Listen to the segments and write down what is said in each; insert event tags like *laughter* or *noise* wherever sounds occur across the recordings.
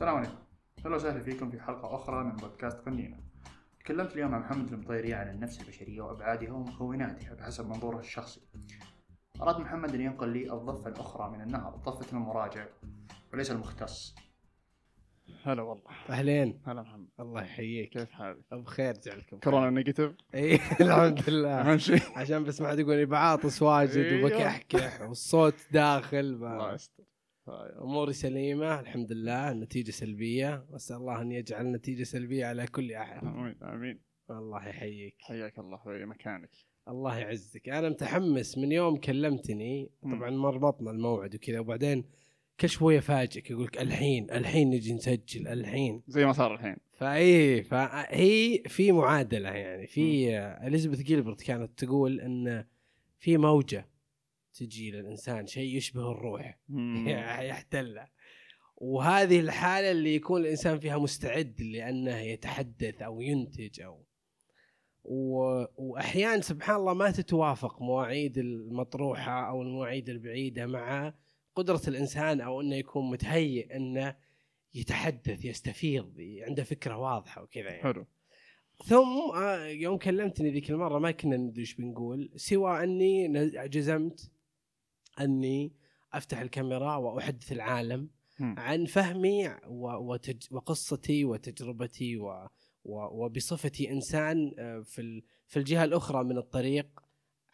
السلام عليكم. أهلا وسهلا فيكم في حلقة أخرى من بودكاست قنينة. تكلمت اليوم مع محمد المطيري عن النفس البشرية وأبعادها ومكوناتها بحسب منظوره الشخصي. أراد محمد أن ينقل لي الضفة الأخرى من النهر ضفة المراجع وليس المختص. هلا والله. أهلين. هلا محمد. الله يحييك. كيف حالك؟ بخير جعلكم. كورونا negative؟ إي *laughs* الحمد لله. *laughs* اهم شيء عشان بس ما حد يقول لي بعاطس واجد أيوه. وبكحكح والصوت داخل الله يستر. أموري سليمة الحمد لله النتيجة سلبية. أسأل الله أن يجعل النتيجة سلبية على كل أحد. آمين آمين. الله يحييك. حياك الله في مكانك. الله يعزك. أنا متحمس من يوم كلمتني. طبعا مربطنا الموعد وكذا وبعدين كل شوية فاجئك يقول لك الحين الحين نجي نسجل الحين. زي ما صار الحين. فاي فهي في معادلة يعني في إليزابيث جيلبرت كانت تقول إن في موجة تجي للإنسان شيء يشبه الروح. *laughs* يحتله وهذه الحالة اللي يكون الإنسان فيها مستعد لأنه يتحدث أو ينتج أو و... وأحيانا سبحان الله ما تتوافق مواعيد المطروحة أو المواعيد البعيدة مع قدرة الإنسان أو إنه يكون متهيئ إنه يتحدث يستفيض عنده فكرة واضحة وكذا يعني. حلو ثم آه، يوم كلمتني ذيك المرة ما كنا ندري إيش بنقول سوى أني جزمت أني أفتح الكاميرا وأحدث العالم. عن فهمي وتج وقصتي وتجربتي و و وبصفتي إنسان آه، في ال- في الجهة الأخرى من الطريق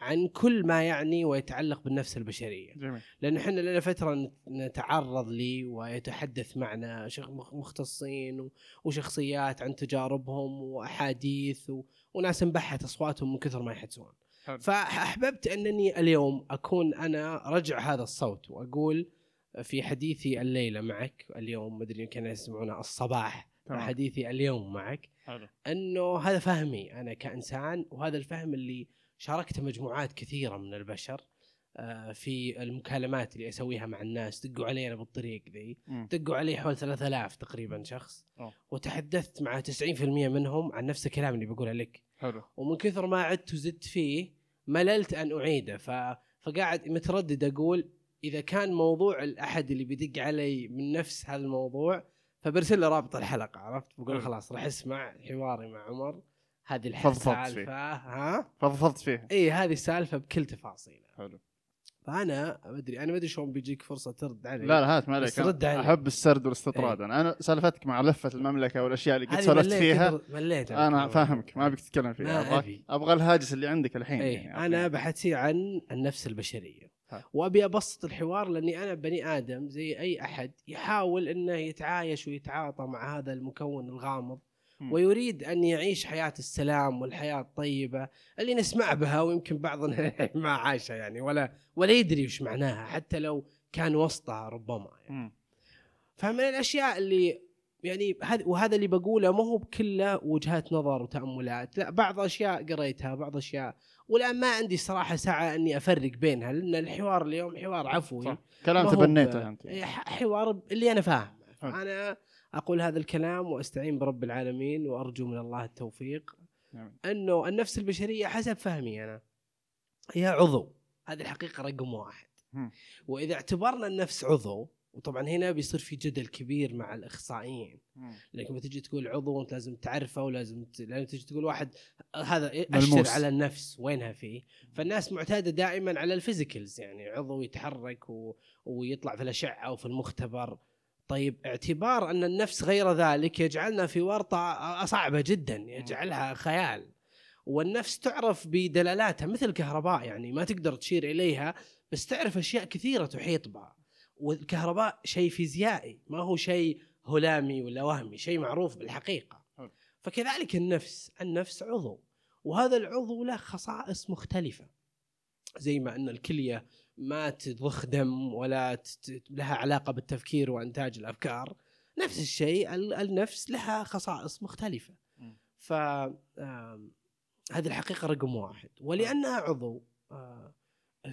عن كل ما يعني ويتعلق بالنفس البشرية. جميل. لأن إحنا لنا فترة نت- نتعرض لي ويتحدث معنا مختصين وشخصيات عن تجاربهم وأحاديث و- وناس انبحت أصواتهم من كثر ما يحدثون. حلو. فأحببت أنني اليوم أكون أنا رجع هذا الصوت وأقول في حديثي الليلة معك اليوم مدري يمكن يسمعونه الصباح تمام. حديثي اليوم معك حلو أنه هذا فهمي أنا كإنسان وهذا الفهم اللي شاركته مجموعات كثيرة من البشر آه، في المكالمات اللي أسويها مع الناس دقوا علي أنا بالطريق ذي. دقوا علي حول 3000 تقريبا شخص أوه. وتحدثت مع 90% منهم عن نفس الكلام اللي بقوله لك حلو ومن كثر ما عدت وزدت فيه مللت أن أعيده. ف... فقاعد متردد أقول إذا كان موضوع الأحد اللي بيدق علي من نفس هذا الموضوع فبرسل له رابط الحلقة عرفت؟ بقول. خلاص راح أسمع حواري مع عمر. هذه. السالفة ها؟ فضفضت فيه. اي هذه السالفة بكل تفاصيلها. حلو. فانا ما ادري أنا ما ادري شلون بيجيك فرصة ترد علي لا لا هات ما عليك رد علي. أحب السرد والاستطراد أنا أنا سالفتك مع لفة المملكة والأشياء اللي قد سولفت فيها مليت أنا فاهمك ما أبيك تتكلم فيها أبغى. أبغى الهاجس اللي عندك الحين اي يعني. أنا بحثي عن النفس البشرية ها. وأبي أبسط الحوار لأني أنا بني آدم زي أي أحد يحاول إنه يتعايش ويتعاطى مع هذا المكون الغامض. ويريد أن يعيش حياة السلام والحياة الطيبة اللي نسمع بها ويمكن بعضنا *laughs* ما عاشها يعني ولا ولا يدري وش معناها حتى لو كان وسطها ربما يعني. فمن الأشياء اللي يعني هذا وهذا اللي بقوله ما هو بكله وجهات نظر وتأملات. لا بعض أشياء قريتها بعض أشياء. والآن ما عندي صراحة سعه إني أفرق بينها لأن الحوار اليوم حوار عفوي. صح. كلام تبنيته أنت إيه، ح- حوار اللي أنا فاهمه. أنا أقول هذا الكلام وأستعين برب العالمين وأرجو من الله التوفيق جميل. أنه النفس البشرية حسب فهمي أنا هي عضو هذه الحقيقة رقم واحد. وإذا اعتبرنا النفس عضو وطبعا هنا بيصير في جدل كبير مع الأخصائيين. لانك لما تجي تقول عضو أنت لازم تعرفه ولازم ت... لأن تجي تقول واحد هذا ملموس. أشر على النفس وينها فيه فالناس معتادة دائما على الفيزيكلز يعني عضو يتحرك و... ويطلع في الأشعة وفي المختبر طيب اعتبار أن النفس غير ذلك يجعلنا في ورطة صعبه جدا يجعلها خيال. والنفس تعرف بدلالاتها مثل الكهرباء يعني ما تقدر تشير إليها بس تعرف أشياء كثيرة تحيط بها والكهرباء شيء فيزيائي ما هو شيء هلامي ولا وهمي شيء معروف بالحقيقة. فكذلك النفس النفس عضو وهذا العضو له خصائص مختلفة. زي ما أن الكلية ما تضخ دم ولا تت- لها علاقة بالتفكير وإنتاج الأفكار. نفس الشيء ال- النفس لها خصائص مختلفة. ف هذه الحقيقة رقم واحد. ولأنها عضو آه،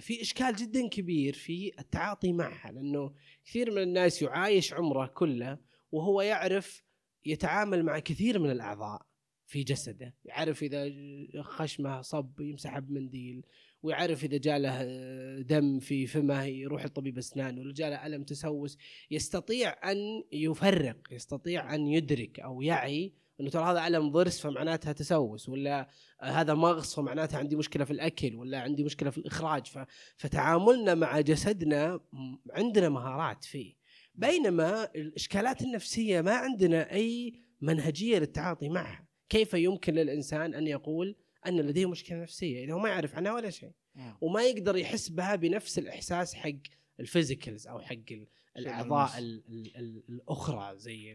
في إشكال جدا كبير في التعاطي معها. لأنه كثير من الناس يعايش عمره كله وهو يعرف يتعامل مع كثير من الأعضاء في جسده. يعرف إذا خشمه صب يمسحه بمنديل. ويعرف إذا جاله آه، دم في فمه يروح لطبيب اسنان ولا جاله ألم تسوس يستطيع أن يفرق يستطيع أن يدرك أو يعي إنه ترى هذا ألم ضرس فمعناتها تسوس ولا هذا مغص فمعناتها عندي مشكلة في الأكل ولا عندي مشكلة في الإخراج. فتعاملنا مع جسدنا عندنا مهارات فيه. بينما الإشكالات النفسية ما عندنا أي منهجية للتعاطي معها. كيف يمكن للإنسان أن يقول أن لديه مشكلة نفسية إذا هو ما يعرف عنها ولا شيء مم. وما يقدر يحس بها بنفس الإحساس حق الفيزيكلز أو حق ال- الأعضاء ملموس. ال ال ال الأخرى زي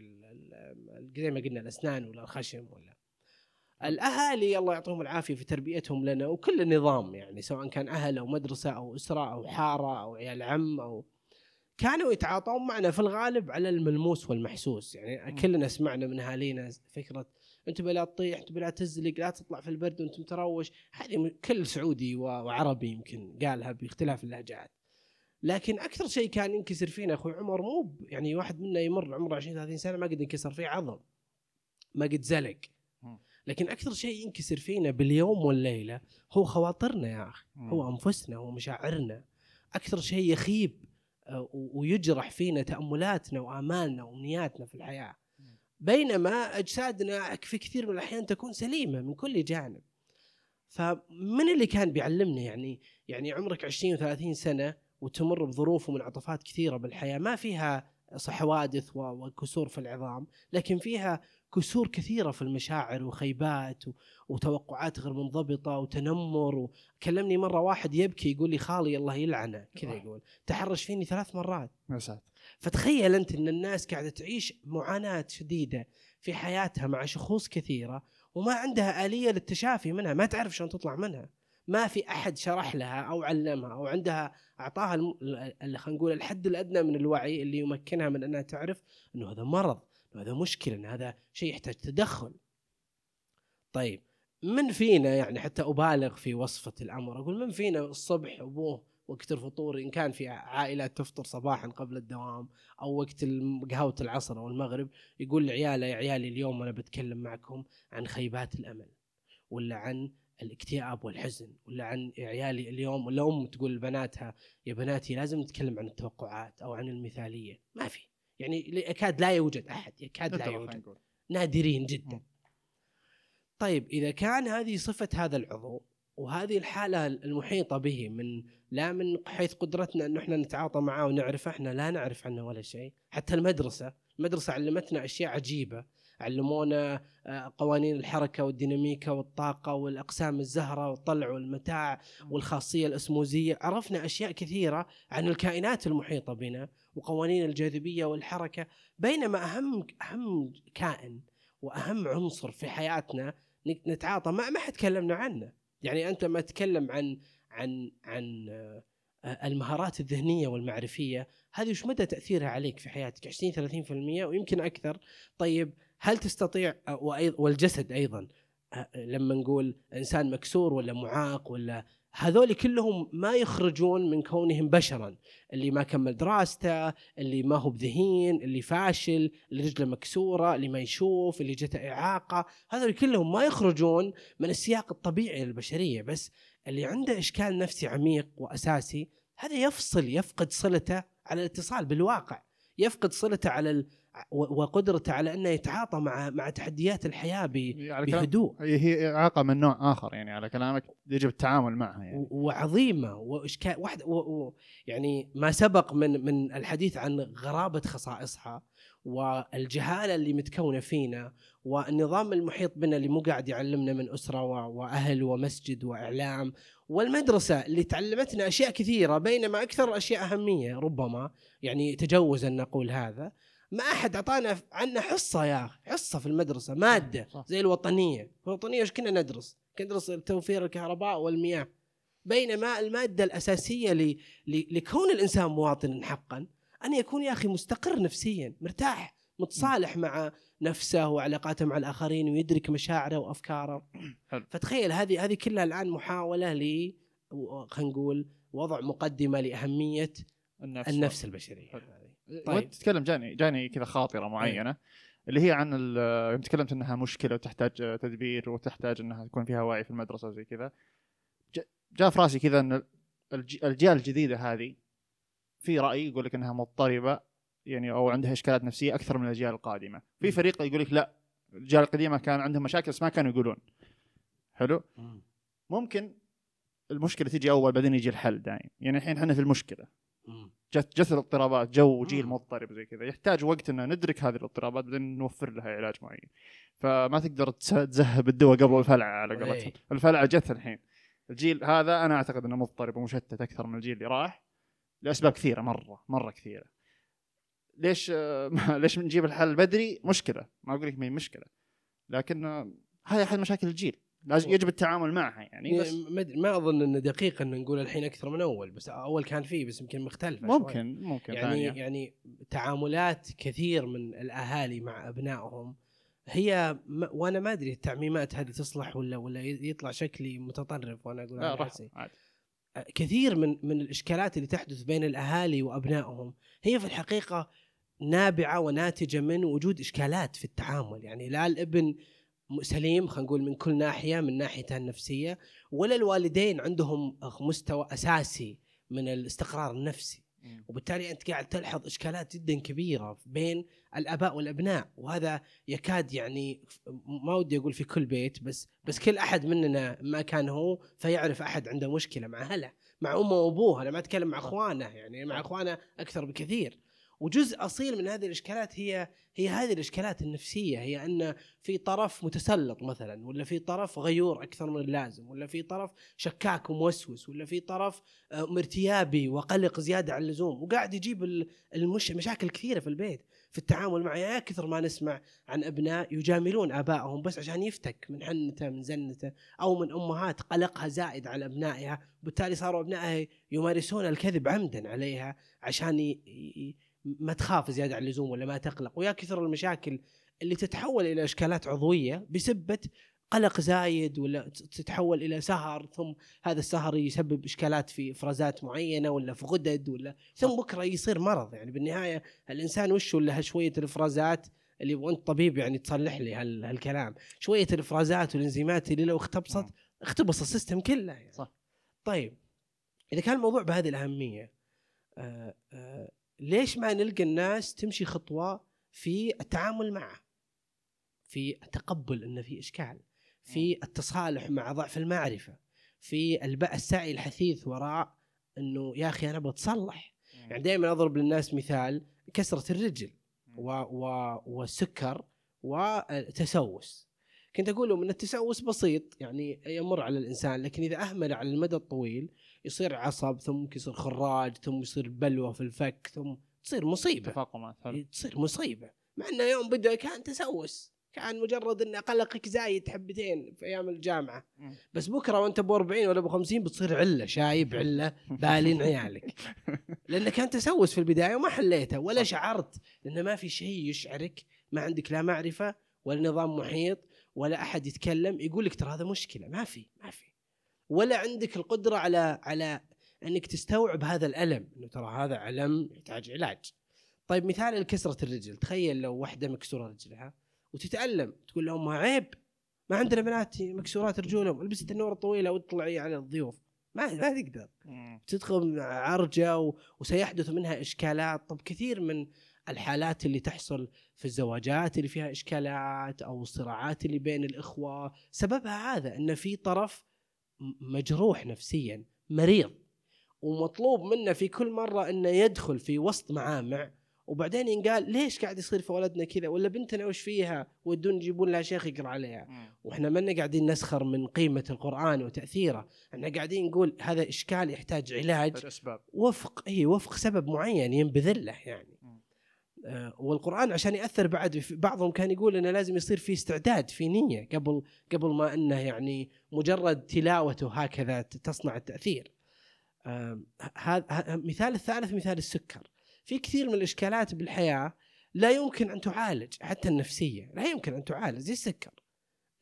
زي ما قلنا الأسنان ولا الخشم ولا الأهالي الله يعطيهم العافية في تربيتهم لنا وكل النظام يعني سواء كان أهل أو مدرسة أو أسرة أو حارة أو عيال عم أو كانوا يتعاطون معنا في الغالب على الملموس والمحسوس يعني مم. كلنا سمعنا من أهالينا فكرة انتبه لا تطيح انتبه لا تزلق لا تطلع في البرد وانت متروش. هذه كل سعودي وعربي يمكن قالها باختلاف اللهجات. لكن أكثر شيء كان ينكسر فينا أخوي عمر مو يعني واحد منا يمر عمره 20 30 سنة ما قد انكسر فيه عظم ما قد زلق. لكن أكثر شيء ينكسر فينا باليوم والليلة هو خواطرنا يا أخي. هو أنفسنا هو مشاعرنا. أكثر شيء يخيب آه، ويجرح فينا تأملاتنا وآمالنا وأمنياتنا في الحياة. بينما أجسادنا في كثير من الأحيان تكون سليمة من كل جانب. فمن اللي كان بيعلمنا يعني يعني عمرك 20 و30 سنة وتمر بظروف ومنعطفات كثيرة بالحياة ما فيها حوادث وكسور في العظام لكن فيها كسور كثيرة في المشاعر وخيبات وتوقعات غير منضبطة وتنمر وكلمني مرة واحد يبكي يقول لي خالي الله يلعنه كذا يقول تحرش فيني ثلاث مرات. فتخيل أنت إن الناس قاعدة تعيش معاناة شديدة في حياتها مع شخوص كثيرة وما عندها آلية للتشافي منها ما تعرف شلون تطلع منها. ما في أحد شرح لها أو علمها أو عندها أعطاها خلينا نقول الحد الأدنى من الوعي اللي يمكنها من أنها تعرف إنه هذا مرض. هذا مشكلة انه هذا شيء يحتاج تدخل. طيب من فينا يعني حتى أبالغ في وصفة الأمر؟ أقول من فينا الصبح أبوه وقت الفطور إن كان في عائلات تفطر صباحا قبل الدوام أو وقت قهوة العصر أو المغرب يقول لعياله يا عيالي اليوم أنا بتكلم معكم عن خيبات الأمل ولا عن الاكتئاب والحزن ولا عن يا عيالي اليوم. ولا أم تقول لبناتها يا بناتي لازم نتكلم عن التوقعات أو عن المثالية. ما في. يعني يكاد لا يوجد أحد يكاد لا يوجد. نادرين جدا مم. طيب إذا كان هذه صفة هذا العضو وهذه الحالة المحيطة به من لا من حيث قدرتنا انه إحنا نتعاطى معاه ونعرفه إحنا لا نعرف عنه ولا شيء حتى المدرسة المدرسة علمتنا أشياء عجيبة علمونا آه، قوانين الحركة والديناميكا والطاقة والأقسام الزهرة والطلع والمتاع والخاصية الأسموزية. عرفنا أشياء كثيرة عن الكائنات المحيطة بنا وقوانين الجاذبية والحركة. بينما أهم أهم كائن وأهم عنصر في حياتنا نتعاطى ما ما حد كلمنا عنه. يعني أنت ما تتكلم عن عن عن آه، المهارات الذهنية والمعرفية هذه وش مدى تأثيرها عليك في حياتك؟ 20 30% ويمكن أكثر. طيب هل تستطيع والجسد أيضا لما نقول إنسان مكسور ولا معاق ولا هذول كلهم ما يخرجون من كونهم بشرا. اللي ما كمل دراسته اللي ما هو بذهين اللي فاشل اللي رجله مكسورة اللي ما يشوف اللي جته إعاقة. هذول كلهم ما يخرجون من السياق الطبيعي للبشرية. بس اللي عنده إشكال نفسي عميق وأساسي هذا يفصل يفقد صلته على الاتصال بالواقع. يفقد صلته على وقدرته على أنه يتعاطى مع مع تحديات الحياة كلام بهدوء هي إعاقة من نوع آخر يعني على كلامك يجب التعامل معها يعني وعظيمة واشكال واحد و... و... يعني ما سبق من من الحديث عن غرابة خصائصها والجهالة اللي متكونة فينا والنظام المحيط بنا اللي مو قاعد يعلمنا من أسرة. وأهل ومسجد وإعلام والمدرسة اللي تعلمتنا أشياء كثيرة بينما أكثر الأشياء أهمية ربما يعني تجوز ان نقول هذا ما أحد أعطانا عنه حصة يا أخي حصة في المدرسة مادة صح. زي الوطنية الوطنية إيش كنا ندرس كنا ندرس توفير الكهرباء والمياه بينما المادة الأساسية ل... ل... لكون الإنسان مواطن حقا أن يكون يا أخي مستقر نفسيا مرتاح متصالح مع نفسه وعلاقاته مع الآخرين ويدرك مشاعره وأفكاره حلو. فتخيل هذه هذه كلها الآن محاولة ل خلينا نقول وضع مقدمة لأهمية النفس النفس البشرية حلو. طيب. وانت تتكلم جاني جاني كذا خاطرة معينة اللي هي عن يوم تكلمت إنها مشكلة وتحتاج تدبير وتحتاج إنها تكون فيها وعي في المدرسة وزي كذا جاء في راسي كذا إن الاجيال الجديدة هذه في رأي يقول لك إنها مضطربة يعني أو عندها إشكالات نفسية أكثر من الأجيال القادمة في. فريق يقول لك لا الأجيال القديمة كان عندهم مشاكل بس ما كانوا يقولون حلو مم. ممكن المشكلة تيجي أول بعدين يجي الحل دايم يعني الحين إحنا في المشكلة. جت جت الاضطرابات جو جيل. مضطرب زي كذا. يحتاج وقت ان ندرك هذه الاضطرابات بعدين نوفر لها علاج معين. فما تقدر تذهب الدواء قبل الفلعه على قولتهم. إيه. الفلعه جت الحين. الجيل هذا أنا أعتقد إنه مضطرب ومشتت أكثر من الجيل اللي راح لأسباب كثيرة مرة مرة كثيرة. ليش *laughs* ليش بنجيب الحل بدري مشكلة. ما أقول لك ما هي مشكلة. لكن هذه أحد مشاكل الجيل. لازم يجب التعامل معها يعني بس ما ما أظن انه دقيق إن نقول الحين أكثر من أول بس أول كان فيه بس يمكن مختلفة شوي. ممكن ممكن يعني ثانية. يعني تعاملات كثير من الأهالي مع أبنائهم هي ما وأنا ما أدري التعميمات هذه تصلح ولا ولا يطلع شكلي متطرف وأنا أقول لا عادي. كثير من من الإشكالات اللي تحدث بين الأهالي وأبنائهم هي في الحقيقة نابعة وناتجة من وجود إشكالات في التعامل يعني لا الإبن سليم خلينا نقول من كل ناحية من ناحيته النفسية. ولا الوالدين عندهم مستوى أساسي من الاستقرار النفسي. وبالتالي أنت قاعد تلحظ إشكالات جدا كبيرة بين الأباء والأبناء. وهذا يكاد يعني ما ودي أقول في كل بيت بس بس كل أحد مننا ما كان هو فيعرف أحد عنده مشكلة مع أهله مع أمه وأبوه. أنا ما أتكلم مع أخوانه يعني مع أخوانه أكثر بكثير. وجزء أصيل من هذه الإشكالات هي هي هذه الإشكالات النفسية هي أن في طرف متسلط مثلا ولا في طرف غيور أكثر من اللازم ولا في طرف شكاك وموسوس ولا في طرف آه، مرتيابي وقلق زيادة عن اللزوم وقاعد يجيب ال- المش مشاكل كثيرة في البيت في التعامل معه يا كثر ما نسمع عن أبناء يجاملون آبائهم بس عشان يفتك من حنته من زنته أو من أمهات قلقها زائد على أبنائها وبالتالي صاروا أبنائها يمارسون الكذب عمدا عليها عشان ي... ما تخاف زيادة عن اللزوم ولا ما تقلق ويا كثر المشاكل اللي تتحول إلى إشكالات عضوية بسبه قلق زايد ولا تتحول إلى سهر ثم هذا السهر يسبب إشكالات في إفرازات معينة ولا في غدد ولا ثم بكرة يصير مرض يعني بالنهاية الإنسان وش له شوية الإفرازات اللي وأنت طبيب يعني تصلح لي هال- هالكلام شوية الإفرازات والإنزيمات اللي لو اختبصت نعم. اختبص السيستم كله يعني. صح. طيب إذا كان الموضوع بهذه الأهمية آه آه ليش ما نلقى الناس تمشي خطوة في التعامل معه؟ في تقبل إنه في إشكال في التصالح مع ضعف المعرفة في السعي الحثيث وراء إنه يا أخي أنا بتصلح يعني دائما أضرب للناس مثال كسرة الرجل و و والسكر والتسوس. كنت أقول لهم إن التسوس بسيط يعني يمر على الإنسان لكن إذا أهمل على المدى الطويل يصير عصب ثم ممكن يصير خراج ثم يصير بلوه في الفك ثم تصير مصيبة. تفاقمات حلو. تصير مصيبة. مع إنه يوم بدا كان تسوس. كان مجرد ان قلقك زايد حبتين في أيام الجامعة. بس بكرة وأنت ب 40 ولا ب 50 بتصير علة شايب علة بالين عيالك. *laughs* لأنه كان تسوس في البداية وما حليته ولا. شعرت. لأنه ما في شيء يشعرك ما عندك لا معرفة ولا نظام محيط ولا أحد يتكلم يقول لك ترى هذا مشكلة. ما في ما في. ولا عندك القدرة على على إنك تستوعب هذا الألم. إنه ترى هذا ألم يحتاج علاج. طيب مثال الكسرة الرجل. تخيل لو واحدة مكسورة رجلها وتتألم. تقول لأمها عيب. ما عندنا بنات مكسورات رجولهم. لبست النور الطويلة وتطلعي على الضيوف. ما ما تقدر. تدخل عرجة و... وسيحدث منها إشكالات. طب كثير من الحالات اللي تحصل في الزواجات اللي فيها إشكالات أو الصراعات اللي بين الإخوة. سببها هذا. أن في طرف مجروح نفسيا مريض ومطلوب منه في كل مرة أنه يدخل في وسط معامع وبعدين ينقال ليش قاعد يصير في ولدنا كذا؟ ولا بنتنا وش فيها؟ ودون يجيبون لها شيخ يقرأ عليها. وإحنا ما قاعدين نسخر من قيمة القرآن وتأثيره. إحنا قاعدين نقول هذا إشكال يحتاج علاج الأسباب. وفق اي وفق سبب معين ينبذل له يعني. والقرآن عشان يأثر بعد بعضهم كان يقول إنه لازم يصير في استعداد في نية قبل قبل ما إنه يعني مجرد تلاوته هكذا تصنع التأثير. آه، هذا مثال الثالث مثال السكر. في كثير من الإشكالات بالحياة لا يمكن أن تعالج حتى النفسية لا يمكن أن تعالج زي السكر.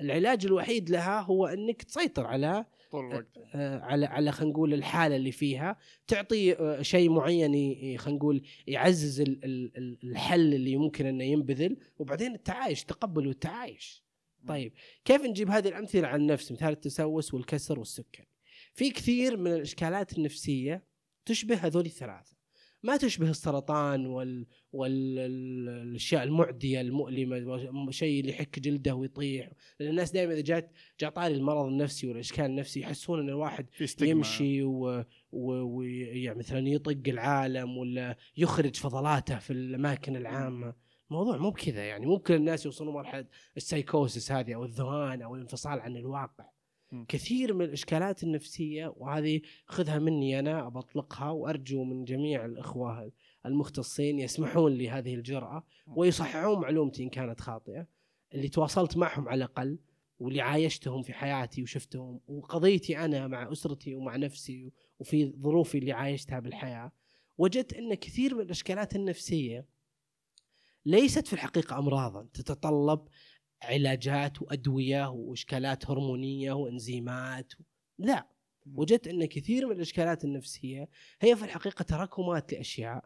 العلاج الوحيد لها هو إنك تسيطر على طول الوقت. آه، على على خلينا نقول الحالة اللي فيها تعطي آه، شيء معين خلينا نقول يعزز ال- ال- ال- الحل اللي ممكن إنه ينبذل وبعدين التعايش تقبل والتعايش. طيب كيف نجيب هذه الأمثلة عن النفس مثال التسوس والكسر والسكر. في كثير من الإشكالات النفسية تشبه هذول الثلاثة. ما تشبه السرطان وال والاشياء المعدية المؤلمة شيء اللي يحك جلده ويطيح لأن الناس دائما إذا جات جاء طاري المرض النفسي والاشكال النفسي يحسون إن الواحد. يمشي و... و... يعني مثلا يطق العالم ولا يخرج فضلاته في الأماكن العامة الموضوع مو بكذا يعني مو بكل الناس يوصلون مرحله السايكوسس هذه أو الذهان أو الانفصال عن الواقع. كثير من الإشكالات النفسية وهذه خذها مني أنا بطلقها وأرجو من جميع الإخوة المختصين يسمحون لي هذه الجرأة ويصححون معلومتي إن كانت خاطئة. اللي تواصلت معهم على الأقل واللي عايشتهم في حياتي وشفتهم وقضيتي أنا مع أسرتي ومع نفسي وفي ظروفي اللي عايشتها بالحياة وجدت أن كثير من الإشكالات النفسية ليست في الحقيقة امراضا تتطلب علاجات وأدوية وإشكالات هرمونية وإنزيمات لا. وجدت إن كثير من الإشكالات النفسية هي في الحقيقة تراكمات لأشياء.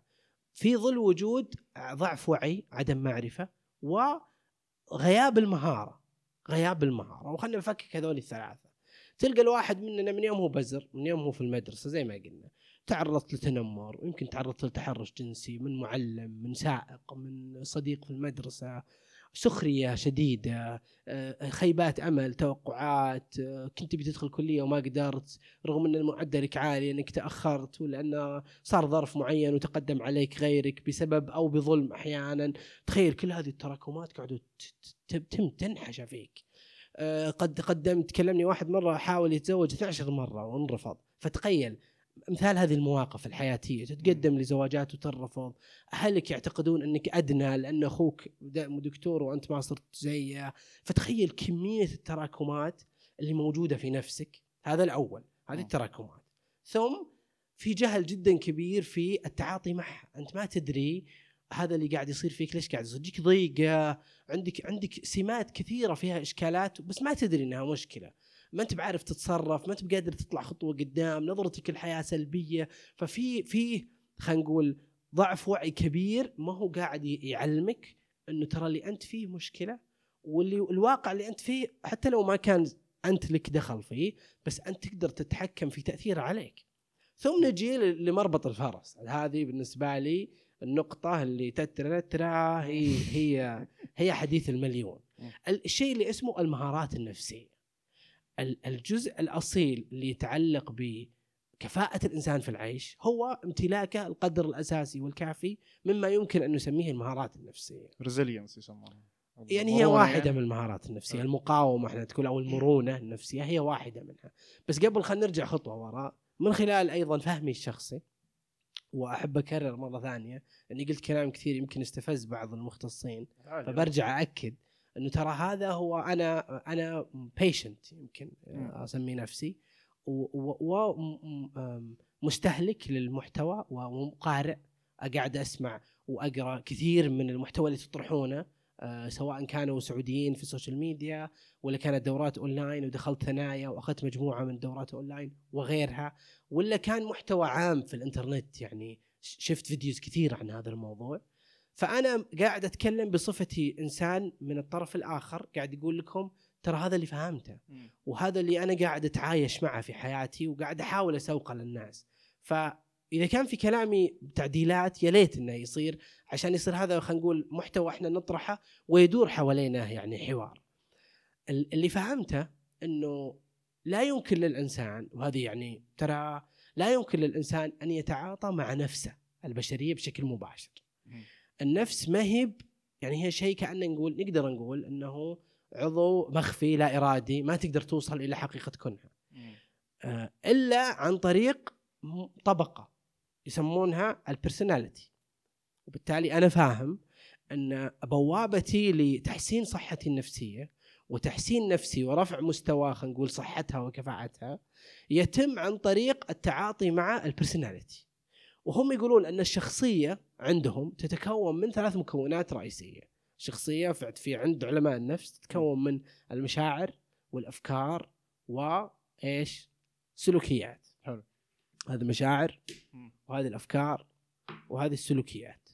في ظل وجود ضعف وعي عدم معرفة وغياب المهارة. غياب المهارة. وخلنا نفكك هذول الثلاثة. تلقى الواحد مننا من يوم هو بزر من يوم هو في المدرسة زي ما قلنا. تعرضت لتنمر ويمكن تعرضت لتحرش جنسي من معلم من سائق من صديق في المدرسة. سخرية شديدة آه، خيبات أمل توقعات آه، كنت بتدخل كلية وما قدرت رغم أن معدلك عالي أنك تأخرت ولأنه صار ظرف معين وتقدم عليك غيرك بسبب أو بظلم أحيانا. تخيل كل هذه التراكمات قاعدة تم تنحش فيك. آه، قد قدمت كلمني واحد مرة حاول يتزوج 12 مرة وانرفض. فتخيل امثال هذه المواقف الحياتية تتقدم لزواجات وترفض. اهلك يعتقدون أنك أدنى لأن أخوك دكتور وأنت ما صرت زيه؟ فتخيل كمية التراكمات اللي موجودة في نفسك. هذا الأول. هذه. التراكمات. ثم في جهل جدا كبير في التعاطي معها. أنت ما تدري هذا اللي قاعد يصير فيك ليش قاعد يصير. يجيك ضيقة. عندك عندك سمات كثيرة فيها إشكالات بس ما تدري إنها مشكلة. ما أنت بعرف تتصرف ما أنت بقادر تطلع خطوة قدام نظرتك للحياة سلبية ففي في خلينا نقول ضعف وعي كبير ما هو قاعد يعلمك إنه ترى اللي أنت فيه مشكلة واللي الواقع اللي أنت فيه حتى لو ما كان أنت لك دخل فيه بس أنت تقدر تتحكم في تاثيره عليك ثم نجي لمربط الفرس هذه بالنسبة لي النقطة اللي تترى هي هي هي حديث المليون. الشيء اللي اسمه المهارات النفسية. ال- الجزء الأصيل اللي يتعلق بكفاءة الإنسان في العيش هو امتلاكه القدر الأساسي والكافي مما يمكن أن نسميه المهارات النفسية. ريزيلينس يسمونها يعني هي يعني. من المهارات النفسية آه. المقاومة إحنا تقول أو المرونة النفسية هي واحدة منها بس قبل خلينا نرجع خطوة وراء من خلال أيضا فهمي الشخصي وأحب أكرر مرة ثانية أني قلت كلام كثير يمكن استفز بعض المختصين. فبرجع أكد أنه ترى هذا هو أنا أنا patient يمكن مم. أسمي نفسي. ومستهلك للمحتوى وقارئ قاعد أسمع وأقرأ كثير من المحتوى اللي تطرحونه آه، سواء كانوا سعوديين في ال social media ولا كانت دورات اونلاين ودخلت ثنايا وأخذت مجموعة من دورات اونلاين وغيرها ولا كان محتوى عام في الإنترنت. يعني شفت videos كثير عن هذا الموضوع. فأنا قاعد أتكلم بصفتي إنسان من الطرف الآخر قاعد يقول لكم ترى هذا اللي فهمته. وهذا اللي أنا قاعد أتعايش معه في حياتي وقاعد أحاول أسوقه للناس فإذا كان في كلامي تعديلات يا ليت إنه يصير عشان يصير هذا خلينا نقول محتوى إحنا نطرحه ويدور حوالينا يعني حوار ال- اللي فهمته إنه لا يمكن للإنسان وهذه يعني ترى لا يمكن للإنسان أن يتعاطى مع نفسه البشرية بشكل مباشر. النفس ما هي يعني هي شيء كأننا نقول نقدر نقول إنه عضو مخفي لا إرادي ما تقدر توصل إلى حقيقة كونها. مم. آه، إلا عن طريق طبقة يسمونها البرسوناليتي وبالتالي أنا فاهم إن بوابتي لتحسين صحتي النفسية وتحسين نفسي ورفع مستوى خلينا نقول صحتها وكفاءتها يتم عن طريق التعاطي مع البرسوناليتي وهم يقولون أن الشخصية عندهم تتكون من ثلاث مكونات رئيسية الشخصيه في في عند علماء النفس تتكون من المشاعر والأفكار وايش سلوكيات حلو. هذه مشاعر مم. وهذه الأفكار وهذه السلوكيات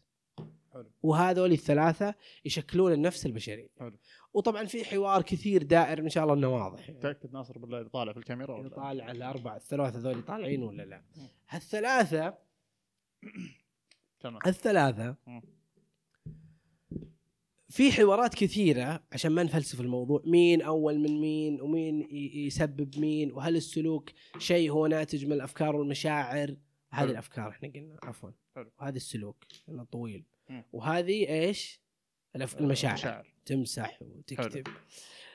حلو. وهذول الثلاثة يشكلون النفس البشريه حلو. وطبعا في حوار كثير دائر إن شاء الله إنه واضح يعني. تأكد ناصر بالله طالع في الكاميرا ولا لا؟ طالع الاربع الثلاثة هذول طالعين ولا لا. هالثلاثة تمام. الثلاثة. في حوارات كثيرة عشان ما نفلسف الموضوع. مين أول من مين ومين يسبب مين وهل السلوك شيء هو ناتج من الأفكار والمشاعر؟ هذه حلو. الأفكار إحنا قلنا عفوا. حلو. وهذا السلوك لأنه طويل. وهذه إيش؟ الأف... المشاعر. مشاعر تمسح وتكتب.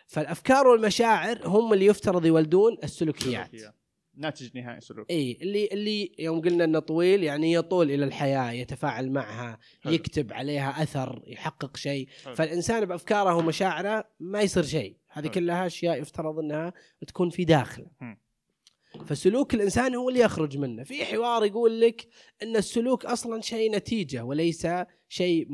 فالأفكار والمشاعر هم اللي يفترض يولدون السلوكيات. سلوكيات. ناتج نهائي سلوك اي اللي اللي يوم قلنا إنه طويل يعني يطول إلى الحياة يتفاعل معها حلو. يكتب عليها أثر يحقق شيء حلو. فالإنسان بأفكاره ومشاعره ما يصير شيء هذه. كلها أشياء يفترض إنها تكون في داخله. فسلوك الإنسان هو اللي يخرج منه في حوار يقول لك إن السلوك أصلا شيء نتيجة وليس شيء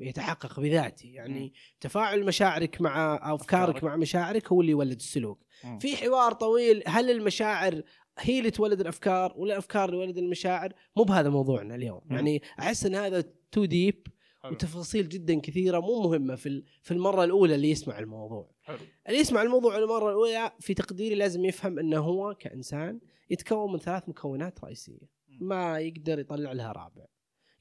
يتحقق بذاته يعني. تفاعل مشاعرك مع أفكارك. مع مشاعرك هو اللي يولد السلوك. في حوار طويل هل المشاعر هي اللي تولد الأفكار ولا الافكار اللي تولد المشاعر مو بهذا موضوعنا اليوم مم. يعني أحس إن هذا too deep. وتفاصيل جدا كثيرة مو مهمة في في المرة الأولى اللي يسمع الموضوع حلو. اللي يسمع الموضوع المرة الأولى في تقديري لازم يفهم إنه هو كإنسان يتكون من ثلاث مكونات رئيسية. ما يقدر يطلع لها رابع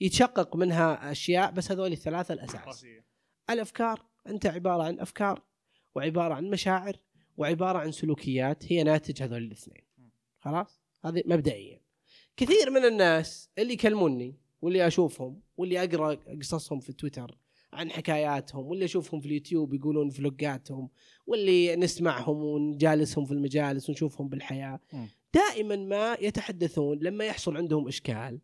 يتشقق منها أشياء بس هذول الثلاثة الأساس راسية. الأفكار أنت عبارة عن أفكار وعبارة عن مشاعر وعبارة عن سلوكيات هي ناتج هذول الاثنين م. خلاص هذه مبدئيا كثير من الناس اللي يكلموني واللي أشوفهم واللي أقرأ قصصهم في تويتر عن حكاياتهم واللي أشوفهم في اليوتيوب يقولون فلوقاتهم واللي نسمعهم ونجالسهم في المجالس ونشوفهم بالحياة م. دائما ما يتحدثون لما يحصل عندهم إشكال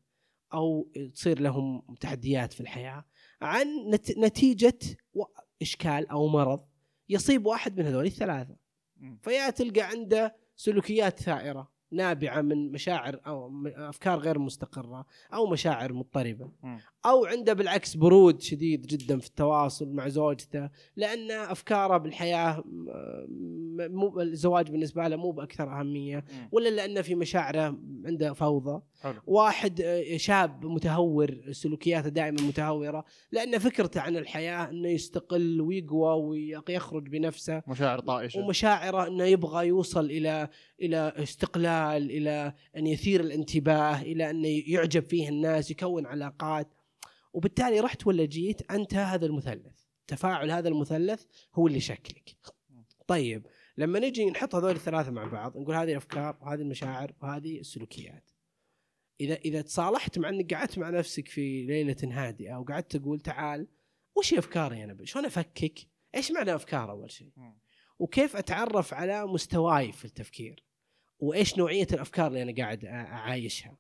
أو تصير لهم تحديات في الحياة عن نت- نتيجة إشكال أو مرض يصيب واحد من هذول الثلاثة. فيا تلقى عنده سلوكيات ثائرة نابعة من مشاعر أو أفكار غير مستقرة أو مشاعر مضطربة. أو عنده بالعكس برود شديد جدا في التواصل مع زوجته لأن أفكاره بالحياة مو الزواج بالنسبة له مو بأكثر أهمية. ولا لأن في مشاعره عنده فوضى. حلو. واحد آه، شاب متهور سلوكياته دائما متهورة لأن فكرته عن الحياة إنه يستقل ويقوى ويخرج بنفسه مشاعر طائشة. ومشاعره إنه يبغى يوصل إلى إلى استقلال إلى أن يثير الانتباه إلى أن يعجب فيه الناس يكون علاقات. وبالتالي رحت ولا جيت أنت هذا المثلث. تفاعل هذا المثلث هو اللي يشكلك. طيب لما نجي نحط هذول الثلاثة مع بعض نقول هذه الأفكار وهذه المشاعر وهذه السلوكيات. إذا إذا تصالحت مع إنك قعدت مع نفسك في ليلة هادئة وقعدت تقول تعال وش أفكاري أنا شلون أفكك؟ إيش معنى أفكار أول شيء. وكيف أتعرف على مستواي في التفكير؟ وإيش نوعية الأفكار اللي أنا قاعد أعايشها؟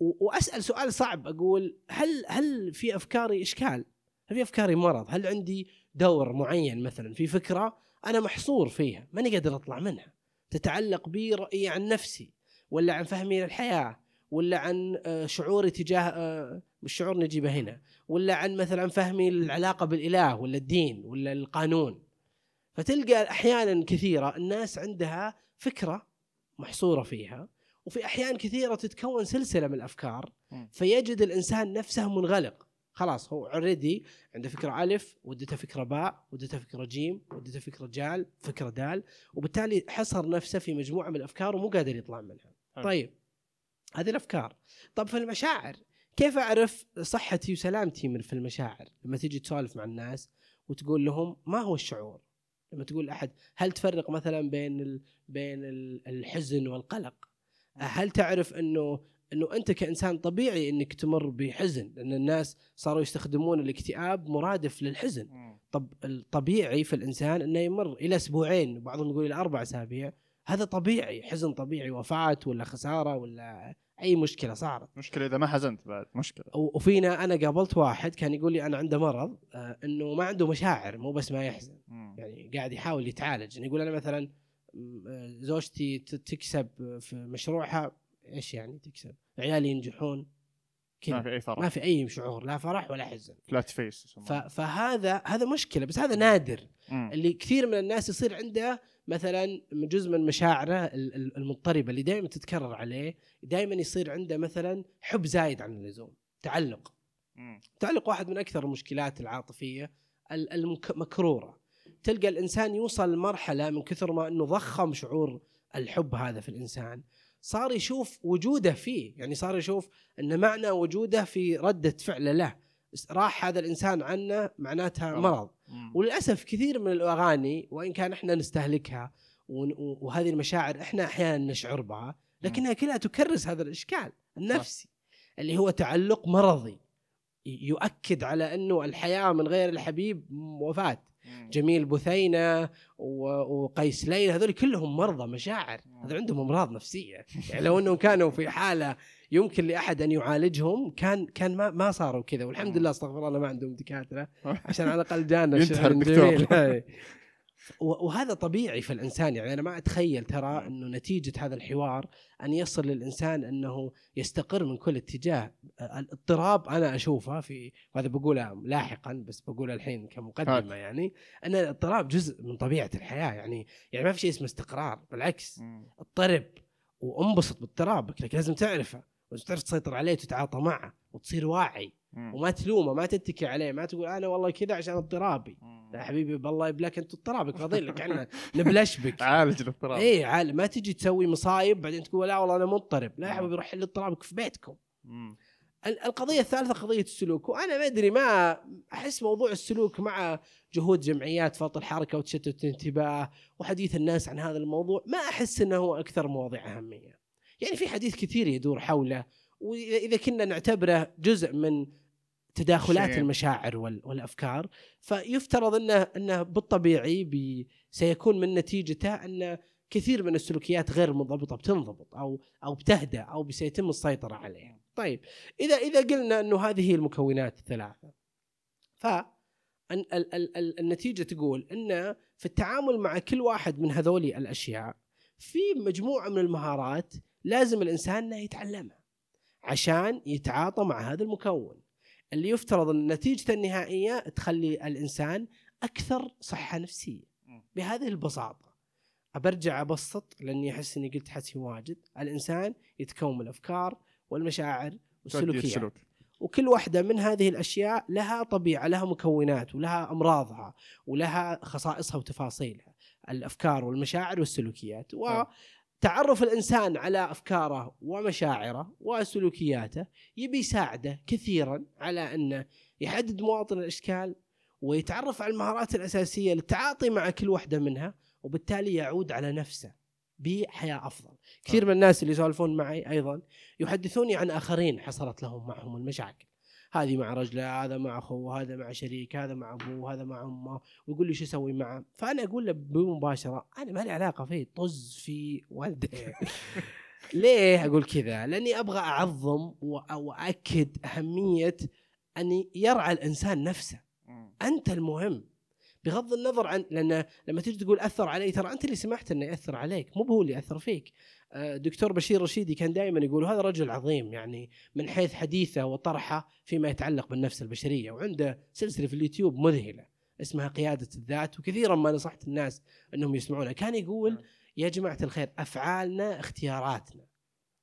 وأسأل سؤال صعب أقول هل هل في أفكاري إشكال؟ هل في أفكاري مرض؟ هل عندي دور معين مثلا في فكرة أنا محصور فيها ماني قادر أطلع منها تتعلق بي رأيي عن نفسي ولا عن فهمي للحياة ولا عن آه، شعوري تجاه آه، مش شعور نجيبه هنا ولا عن مثلا فهمي العلاقه بالإله ولا الدين ولا القانون فتلقى أحيانا كثيرة الناس عندها فكرة محصورة فيها وفي أحيان كثيرة تتكون سلسلة من الأفكار. فيجد الإنسان نفسه منغلق. خلاص هو already عنده فكرة ألف ودته فكرة باء ودته فكرة جيم ودته فكرة جال فكرة دال وبالتالي حصر نفسه في مجموعة من الأفكار ومو قادر يطلع منها. حلو. طيب هذه الأفكار. طب في المشاعر كيف أعرف صحتي وسلامتي من في المشاعر؟ لما تيجي تسولف مع الناس وتقول لهم ما هو الشعور؟ لما تقول لأحد هل تفرق مثلا بين ال... بين ال- الحزن والقلق؟ هل تعرف إنه إنه أنت كإنسان طبيعي إنك تمر بحزن؟ لأن الناس صاروا يستخدمون الاكتئاب مرادف للحزن. طب الطبيعي في الإنسان إنه يمر إلى أسبوعين وبعضهم يقول إلى أربع أسابيع. هذا طبيعي حزن طبيعي وفاة ولا خسارة ولا أي مشكلة صارت. مشكلة إذا ما حزنت بعد مشكلة. وفينا أنا قابلت واحد كان يقول لي أنا عنده مرض آه، إنه ما عنده مشاعر مو بس ما يحزن. مم. يعني قاعد يحاول يتعالج. يعني يقول أنا مثلا آه، زوجتي تكسب في مشروعها إيش يعني تكسب؟ عيالي ينجحون ما كذا في أي فرق ما في أي شعور لا فرح ولا حزن. فلات فيس فهذا هذا مشكلة بس هذا نادر. مم. اللي كثير من الناس يصير عنده مثلا جزء من مشاعره ال- ال- المضطربة اللي دائما تتكرر عليه دائما يصير عنده مثلا حب زايد عن اللزوم تعلق. تعلق واحد من أكثر المشكلات العاطفية ال- المكروره تلقى الإنسان يوصل لمرحلة من كثر ما إنه ضخم شعور الحب هذا في الإنسان. صار يشوف وجوده فيه يعني صار يشوف إن معنى وجوده في ردة فعله له. راح هذا الإنسان عنا معناتها مرض. وللأسف كثير من الأغاني وإن كان إحنا نستهلكها وهذه المشاعر إحنا أحيانا نشعر بها لكنها كلها تكرس هذا الإشكال النفسي اللي هو تعلق مرضي يؤكد على إنه الحياة من غير الحبيب وفاة. جميل بثينه وقيس ليلى هذول كلهم مرضى مشاعر. هذول عندهم أمراض نفسية. يعني لو إنهم كانوا في حالة يمكن لأحد أن يعالجهم كان كان ما ما صاروا كذا. والحمد لله استغفر الله ما عندهم دكاترة. *laughs* عشان على الأقل جانا ينتحر الدكتور. *laughs* وهذا طبيعي في الإنسان. يعني أنا ما أتخيل ترى إنه نتيجة هذا الحوار أن يصل للإنسان أنه يستقر من كل اتجاه. الاضطراب أنا أشوفه في وهذا بقوله لاحقا بس بقوله الحين كمقدمة يعني أن الاضطراب جزء من طبيعة الحياة. يعني يعني ما في شيء اسمه استقرار بالعكس. اضطرب وانبسط باضطرابك لكن لازم تعرفه لازم تعرف تسيطر عليه وتتعاطى معه وتصير واعي. وما تلومه ما تتكي عليه ما تقول أنا والله كذا عشان اضطرابي. لا حبيبي بالله يبلاك أنت اضطرابك فاضي لك إحنا نبلش بك *laughs* عالج الاضطراب. اي عال ما تجي تسوي مصايب بعدين تقول لا والله أنا مضطرب. لا يا حبيبي روح حل اضطرابك في بيتكم. القضية الثالثة قضية السلوك. وأنا ما أدري ما أحس موضوع السلوك مع جهود جمعيات فرط الحركة وتشتت الانتباه وحديث الناس عن هذا الموضوع ما أحس إنه هو أكثر مواضيع أهمية. يعني في حديث كثير يدور حوله وإذا كنا نعتبره جزء من تداخلات شيء. المشاعر وال- والأفكار فيفترض إنه إنه بالطبيعي بي سيكون من نتيجته أن كثير من السلوكيات غير منضبطة بتنضبط أو أو بتهدى أو سيتم السيطرة عليها. طيب إذا إذا قلنا إنه هذه هي المكونات الثلاثة ف ال- ال- ال- ال- النتيجة تقول إن في التعامل مع كل واحد من هذول الأشياء في مجموعة من المهارات لازم الإنسان إنه يتعلمها عشان يتعاطى مع هذا المكون. اللي يفترض إن نتيجته النهائية تخلي الإنسان أكثر صحة نفسية. بهذه البساطة برجع أبسط لأني أحس إني قلت حسي واجد. الإنسان يتكون من الأفكار والمشاعر والسلوكيات. السلوك. وكل واحدة من هذه الأشياء لها طبيعة لها مكونات ولها أمراضها ولها خصائصها وتفاصيلها. الأفكار والمشاعر والسلوكيات. وتعرف الإنسان على أفكاره ومشاعره وسلوكياته يبي يساعده كثيرا على أنه يحدد مواطن الإشكال ويتعرف على المهارات الأساسية للتعاطي مع كل واحدة منها وبالتالي يعود على نفسه بحياة أفضل. كثير من الناس اللي يسولفون معي أيضا يحدثوني عن آخرين حصلت لهم معهم المشاكل. هذه مع رجله هذا مع أخوه هذا مع شريك هذا مع أبوه هذا مع أمه ويقول لي شو أسوي معه؟ فأنا أقول له بمباشرة أنا ما لي علاقة فيه طز في والده *laughs* ليه أقول كذا؟ لأني أبغى أعظم واكد أهمية أن يرعى الإنسان نفسه. أنت المهم. بغض النظر عن لأن لما تيجي تقول أثر علي ترى أنت اللي سمحت إنه يأثر عليك مو هو اللي اثر فيك. دكتور بشير رشيدي كان دائما يقول هذا رجل عظيم يعني من حيث حديثه وطرحه فيما يتعلق بالنفس البشرية وعنده سلسلة في اليوتيوب مذهلة اسمها قيادة الذات وكثيرا ما نصحت الناس أنهم يسمعونها كان يقول يا جماعة الخير أفعالنا اختياراتنا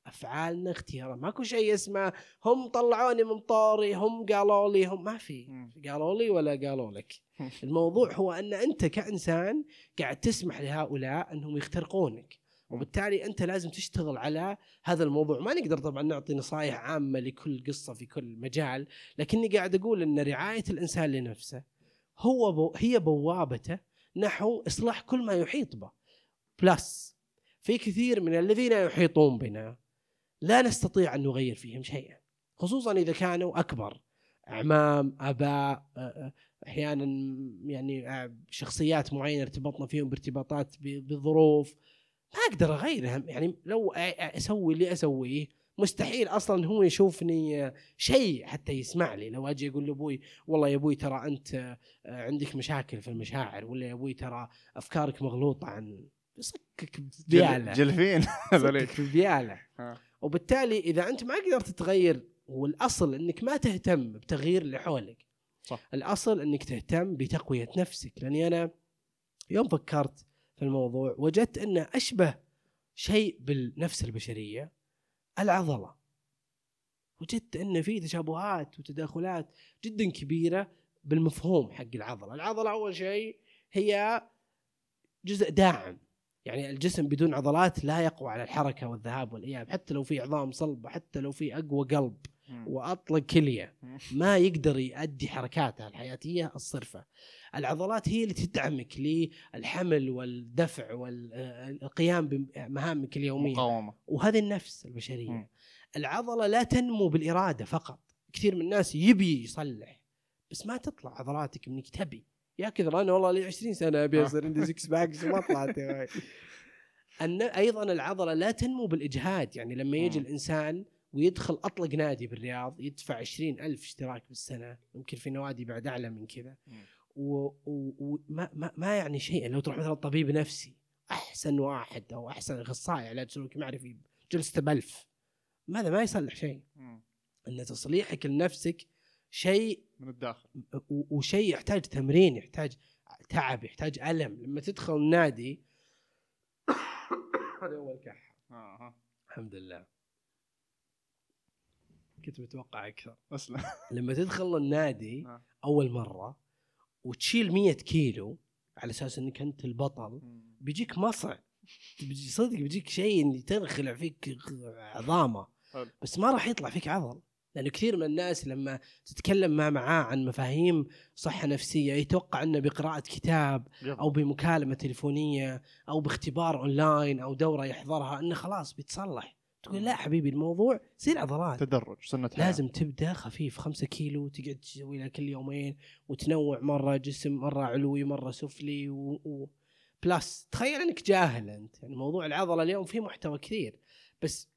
أفعالنا اختيارات. ماكو شيء اسمه هم طلعوني من طوري هم قالوا لي هم ما في. مم. قالوا لي ولا قالوا لك. *laughs* الموضوع هو أن أنت كإنسان قاعد تسمح لهؤلاء أنهم يخترقونك. وبالتالي أنت لازم تشتغل على هذا الموضوع. ما نقدر طبعا نعطي نصائح عامة لكل قصة في كل مجال لكني قاعد أقول إن رعاية الإنسان لنفسه هو بو هي بوابته نحو إصلاح كل ما يحيط به. plus في كثير من الذين يحيطون بنا لا نستطيع أن نغير فيهم شيئا خصوصا إذا كانوا أكبر أعمام آباء أحيانا يعني شخصيات معينة ارتبطنا فيهم بارتباطات بظروف ما أقدر أغيرها يعني لو أسوي اللي أسويه مستحيل أصلا هو يشوفني شيء حتى يسمع لي. لو أجي أقول لأبوي والله يا أبوي ترى أنت عندك مشاكل في المشاعر ولا يا أبوي ترى أفكارك مغلوطة عن يصكك ببيالة. جلفين *laughs* يصكك ببيالة. ها. وبالتالي إذا أنت ما قدرت تغير والأصل إنك ما تهتم بتغيير اللي حولك. صح. الأصل إنك تهتم بتقوية نفسك. لأني أنا يوم فكرت في الموضوع وجدت أنه أشبه شيء بالنفس البشرية العضلة. وجدت أن في تشابهات وتداخلات جدا كبيرة بالمفهوم حق العضلة، العضلة أول شيء هي جزء داعم. يعني الجسم بدون عضلات لا يقوى على الحركة والذهاب والإياب حتى لو في عظام صلبه حتى لو في أقوى قلب. وأطلق كلية. ما يقدر يؤدي حركاته الحياتية الصرفة. العضلات هي اللي تدعمك للحمل والدفع والقيام بمهامك اليومية مقاومة وهذه النفس البشرية. العضلة لا تنمو بالإرادة فقط، كثير من الناس يبي يصلح بس ما تطلع عضلاتك لأنك تبي. يا كثر أنا والله لي 20 سنة أبي آه. أصير عندي six packs وما طلعت يا أخي. *laughs* أن أيضا العضلة لا تنمو بالإجهاد يعني لما يجي. الإنسان ويدخل أطلق نادي بالرياض يدفع 20 ألف اشتراك بالسنة يمكن في نوادي بعد أعلى من كذا. وما ما, ما يعني شيء. لو تروح مثلا طبيب نفسي أحسن واحد أو أحسن أخصائي علاج سلوكي معرفي جلسته بألف ماذا؟ ما يصلح شيء. إن تصليحك لنفسك شيء من الداخل. وشيء يحتاج تمرين يحتاج تعب يحتاج ألم. لما تدخل النادي *coughs* هذا أول كحة. آه. الحمد لله. كنت متوقع أكثر اسلم *laughs* لما تدخل النادي آه. أول مرة وتشيل 100 كيلو على أساس إنك أنت البطل بيجيك مصع. بيجي صدق بيجيك شيء اللي تنخلع فيك عظامة. بس ما راح يطلع فيك عضل. لأنه كثير من الناس لما تتكلم مع معاه عن مفاهيم صحة نفسية يتوقع إنه بقراءة كتاب أو بمكالمة تليفونية أو باختبار أونلاين أو دورة يحضرها إنه خلاص بيتصلح. تقول لا حبيبي الموضوع يصير عضلات. تدرج سنة حياة. لازم تبدأ خفيف خمسة كيلو تقعد تسوي لها كل يومين وتنوع مرة جسم مرة علوي مرة سفلي و... و... plus تخيل إنك جاهل أنت. يعني موضوع العضلة اليوم فيه محتوى كثير بس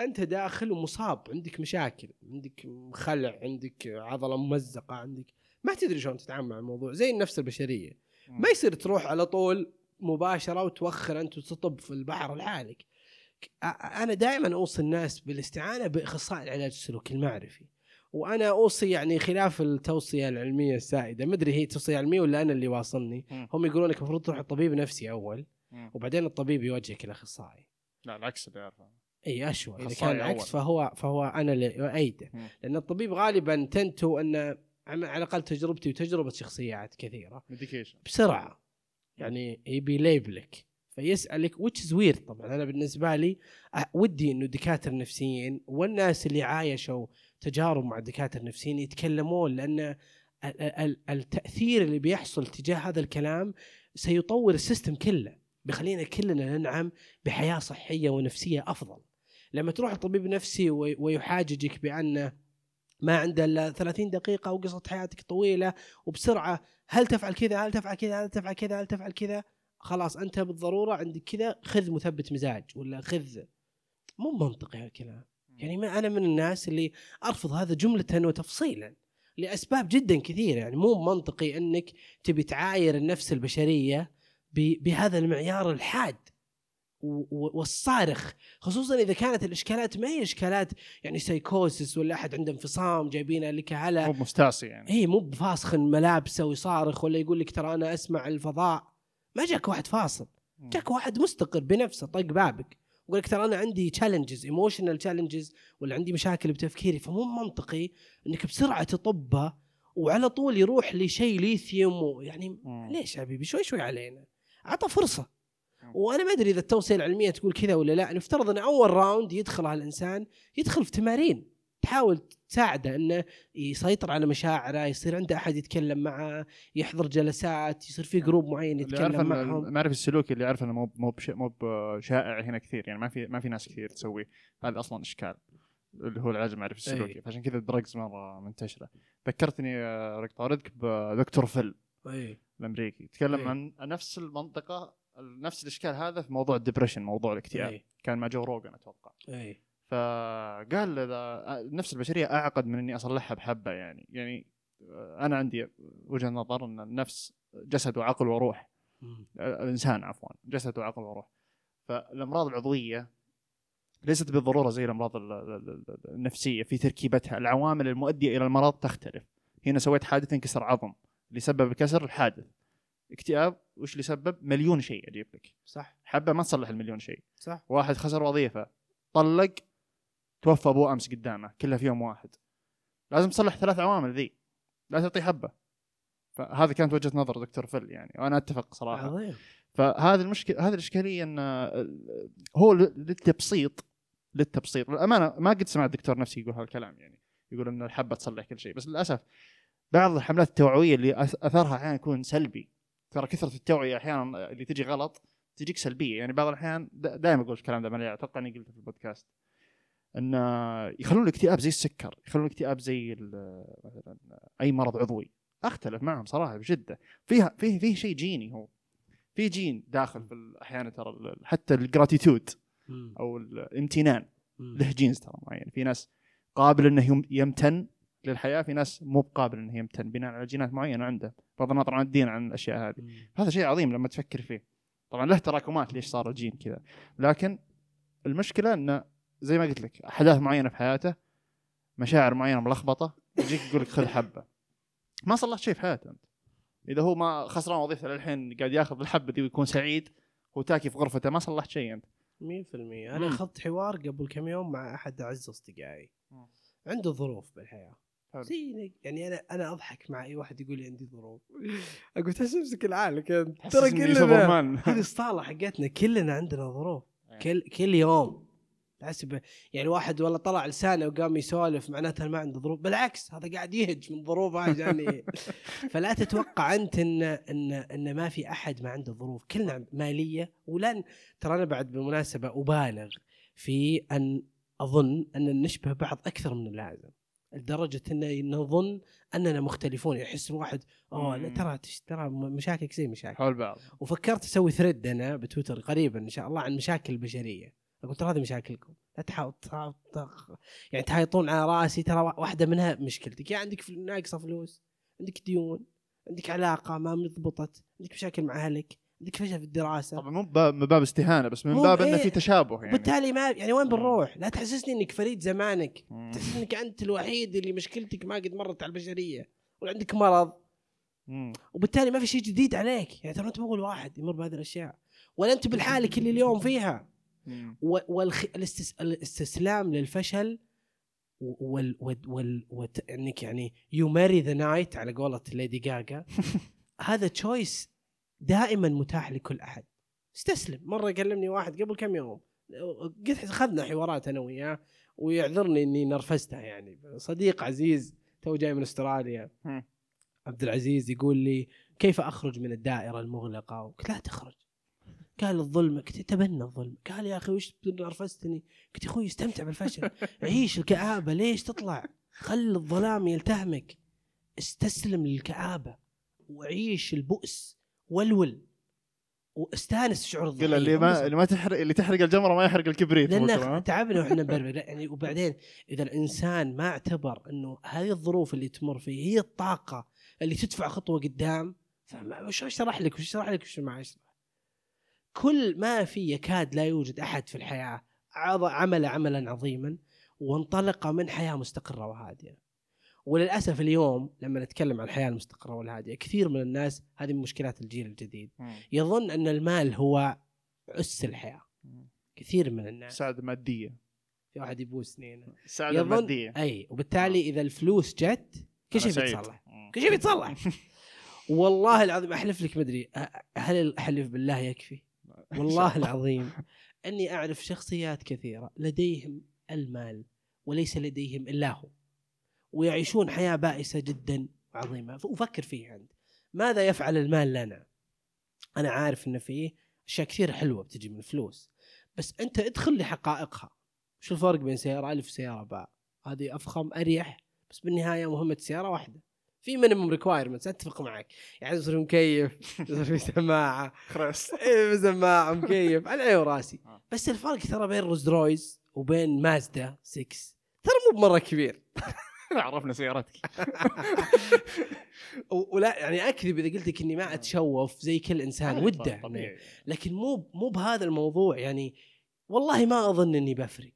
أنت داخل ومصاب عندك مشاكل عندك خلع عندك عضلة ممزقة عندك ما تدري شلون تتعامل مع الموضوع زي النفس البشرية. ما يصير تروح على طول مباشرة وتوخر أنت وتطب في البحر لحالك أنا دائما أوصي الناس بالاستعانة باخصائي العلاج السلوكي المعرفي. وأنا أوصي يعني خلاف التوصية العلمية السائدة. ما أدري هي توصية علمية ولا أنا اللي واصلني. هم يقولون لك المفروض تروح الطبيب نفسي أول. وبعدين الطبيب يوجهك الاخصائي لا العكس اللي أعرفه. إي اشوى إذا كان العكس. فهو فهو أنا اللي أؤيده. مم. لأن الطبيب غالبا تنتو انه على الأقل تجربتي وتجربة شخصيات كثيرة. medication بسرعة. يعني يبي label ك فيسألك which is weird. طبعا أنا بالنسبة لي ودي إنه الدكاترة النفسيين والناس اللي عايشوا تجارب مع الدكاترة النفسيين يتكلمون لأن ال- ال- التأثير اللي بيحصل تجاه هذا الكلام سيطور ال system كله بيخلينا كلنا ننعم بحياة صحية ونفسية أفضل. لما تروح لطبيب نفسي وي- ويحاججك بأنه ما عنده إلا 30 دقيقة وقصة حياتك طويلة وبسرعة هل تفعل كذا؟ هل تفعل كذا؟ هل تفعل كذا؟ هل تفعل كذا؟ خلاص أنت بالضرورة عندك كذا خذ مثبت مزاج ولا خذ. مو منطقي هالكلام. يعني ما أنا من الناس اللي أرفض هذا جملة وتفصيلا لأسباب جدا كثيرة. يعني مو منطقي أنك تبي تعاير النفس البشرية بهذا المعيار الحاد والصارخ. خصوصا إذا كانت الإشكالات ما هي إشكالات يعني سايكوسس ولا أحد عنده انفصام جايبينها لك هلا مو مستعصي يعني. اي مو بفاسخ ملابسه ويصارخ ولا يقول لك ترى أنا أسمع الفضاء. ما جاك واحد فاصل. جاك واحد مستقر بنفسه طق بابك. يقول لك ترى أنا عندي challenges emotional challenges ولا عندي مشاكل بتفكيري. فمو منطقي إنك بسرعة تطبها وعلى طول يروح لشيء ليثيوم ويعني مم. ليش يا حبيبي؟ شوي شوي علينا. عطى فرصة. وأنا ما أدري إذا التوصيه العلمية تقول كذا ولا لا. نفترض إن أول راوند يدخلها الإنسان يدخل في تمارين. تحاول تساعده إنه يسيطر على مشاعره يصير عنده أحد يتكلم معه يحضر جلسات يصير في جروب معين يتكلم معهم. المعرفي السلوكي اللي عارف إنه مو مو بش- مو بشائع هنا كثير يعني ما في ما في ناس كثير تسوي. هذا أصلا إشكال اللي هو العلاج المعرفي السلوكي أي. فعشان كذا الدرجز مرة منتشرة. ذكرتني آه، رق طاردك بدكتور فيل اي الأمريكي يتكلم أي. عن نفس المنطقة نفس الإشكال هذا في موضوع ال depression موضوع الاكتئاب. اي كان مع جو روجن أتوقع. اي فقال النفس البشرية أعقد من إني أصلحها بحبة يعني. يعني أنا عندي وجهة نظر إن النفس جسد وعقل وروح. الإنسان عفوا جسد وعقل وروح. فالأمراض العضوية ليست بالضرورة زي الأمراض ال- ال- ال- النفسية في تركيبتها. العوامل المؤدية إلى المرض تختلف. هنا سويت حادث انكسر عظم. اللي سبب الكسر الحادث. اكتئاب وش اللي سبب؟ مليون شيء أجيب لك. صح. حبة ما تصلح المليون شيء. صح. واحد خسر وظيفة. طلق توفى أبوه أمس قدامه كلها في يوم واحد. لازم تصلح ثلاث عوامل ذي. لا تعطيه حبة. فهذه كانت وجهة نظر دكتور فل يعني وأنا أتفق صراحة. عظيم. فهذه المشكلة هذه الإشكالية إن هو للتبسيط للتبسيط. للامانه ما قد سمعت دكتور نفسي يقول هذا الكلام يعني. يقول إن الحبة تصلح كل شيء. بس للأسف بعض الحملات التوعوية اللي أثرها أحيانا يكون سلبي. ترى كثرة التوعية أحيانا اللي تجي غلط تجيك سلبية. يعني بعض الأحيان دائما أقول الكلام ده ما أتوقع إني قلته في البودكاست. إن يخلون الاكتئاب زي السكر يخلون الاكتئاب زي مثلا أي مرض عضوي. أختلف معهم صراحة بشدة. فيها فيه فيه شيء جيني هو. في جين داخل في أحيانا ترى حتى الجراتيتود. أو الامتنان. له جينز ترى معين. في ناس قابل إنه يم- يمتن للحياة في ناس مو بقابل إنه يمتن بناء على جينات معينة عنده. بغض النظر عن الدين عن الأشياء هذه. هذا شيء عظيم لما تفكر فيه. طبعا له تراكمات ليش صار الجين كذا. لكن المشكلة إنه زي ما قلت لك أحداث معينة في حياته مشاعر معينة ملخبطة يجيك يقول لك خذ حبة ما صلحت شيء في حياته أنت إذا هو ما خسران وظيفته للحين قاعد ياخذ الحبة دي ويكون سعيد هو تاكي في غرفته ما صلحت شيء أنت 100% أنا. أخذت حوار قبل كم يوم مع أحد أعز أصدقائي. عنده ظروف بالحياة. زي يعني أنا أنا أضحك مع أي واحد يقول لي عندي ظروف *laughs* أقول تحس نفسك العالك ترى كلنا. هذه الصالة حقتنا كلنا عندنا ظروف إيه. كل كل يوم حسب يعني واحد والله طلع لسانه وقام يسولف معناته ما عنده ظروف. بالعكس هذا قاعد يهج من ظروفه عشان *laughs* فلا تتوقع أنت إن إن إن ما في أحد ما عنده ظروف. كلنا مالية ولن ترى أنا بعد بالمناسبة أبالغ في أن أظن أن نشبه بعض أكثر من اللازم لدرجة إن نظن أننا مختلفون. يحس الواحد أوه لا. ترى ترى مشاكلك زي مشاكل. حول بعض. وفكرت أسوي ثريد أنا بتويتر قريبا إن شاء الله عن مشاكل البشرية. أقول ترى هذه مشاكلكم لا تحاول يعني تحايطون على رأسي ترى واحدة منها مشكلتك يا عندك فل- ناقصة فلوس عندك ديون عندك علاقة ما مضبطت عندك مشاكل مع أهلك عندك فشل في الدراسة طبعا مو باب- من باب استهانة بس من باب إنه إيه. في تشابه يعني وبالتالي ما يعني وين. بنروح؟ لا تحسسني إنك فريد زمانك مم. تحس إنك أنت الوحيد اللي مشكلتك ما قد مرت على البشرية وعندك مرض مم. وبالتالي ما في شيء جديد عليك يعني ترى أنت مو اول واحد يمر بهذه الأشياء ولا أنت بالحالك اللي اليوم فيها. والاستسلام للفشل وال وال وال وت- إنك يعني you marry the night على قولة ليدي جاجا *laughs* هذا choice دائما متاح لكل أحد. استسلم. مرة كلمني واحد قبل كم يوم قد اخذنا حوارات أنا وياه ويعذرني إني نرفزته يعني. صديق عزيز تو جاي من أستراليا. عبد العزيز يقول لي كيف أخرج من الدائرة المغلقة؟ قلت لا تخرج. قال الظلم قلت تبنى الظلم. قال يا أخي وش نرفزتني قلت يا أخوي استمتع بالفشل. *laughs* عيش الكآبة. ليش تطلع؟ خل الظلام يلتهمك. استسلم للكآبة وعيش البؤس ولول واستانس بشعور الضحيه قل اللي ما. اللي ما تحرق اللي تحرق الجمرة ما يحرق الكبريت لأن. تعبنا وإحنا *laughs* نبرر لا، يعني وبعدين إذا الإنسان ما اعتبر إنه هذه الظروف اللي تمر فيه هي الطاقة اللي تدفع خطوة قدام فما- وش أشرح لك؟ وش أشرح لك؟ وش ما أشرح؟ كل ما في يكاد لا يوجد أحد في الحياة عض- عمل عملا عظيما وانطلق من حياة مستقرة وهادئه وللأسف اليوم لما نتكلم عن الحياة المستقرة والهادئه كثير من الناس هذه من مشكلات الجيل الجديد. يظن أن المال هو اس الحياة. كثير من الناس. سعادة مادية. في واحد يبوسني هنا السعادة يظن المادية أي وبالتالي إذا الفلوس جت كل شيء. بيتصلح. كل شيء بيتصلح. *laughs* والله العظيم أحلف لك مدري هل احلف بالله يكفي؟ *laughs* والله العظيم. *laughs* إني أعرف شخصيات كثيرة لديهم المال وليس لديهم إلا هو. ويعيشون حياة بائسة جدا وعظيمة. وفكر فيها انت ماذا يفعل المال لنا؟ أنا عارف إن فيه أشياء كثير حلوة بتجي من الفلوس. بس أنت ادخل لحقائقها شو الفرق بين سيارة ألف وسياره باء؟ هذه أفخم أريح بس بالنهاية مهمة السياره واحدة. في minimum requirements أتفق معك. يعني يصير مكيف يصير في سماعة. خرس. *laughs* إيه سماعة مكيف على عيني وراسي آه. بس الفرق ترى بين روز رويز وبين مازدا 6 ترى مو بمرة كبير. *laughs* عرفنا سيارتك. *laughs* ولا يعني أكذب إذا قلت لك إني ما أتشوف زي كل إنسان ودة. لكن مو مو بهذا الموضوع. يعني والله ما أظن إني بفرق.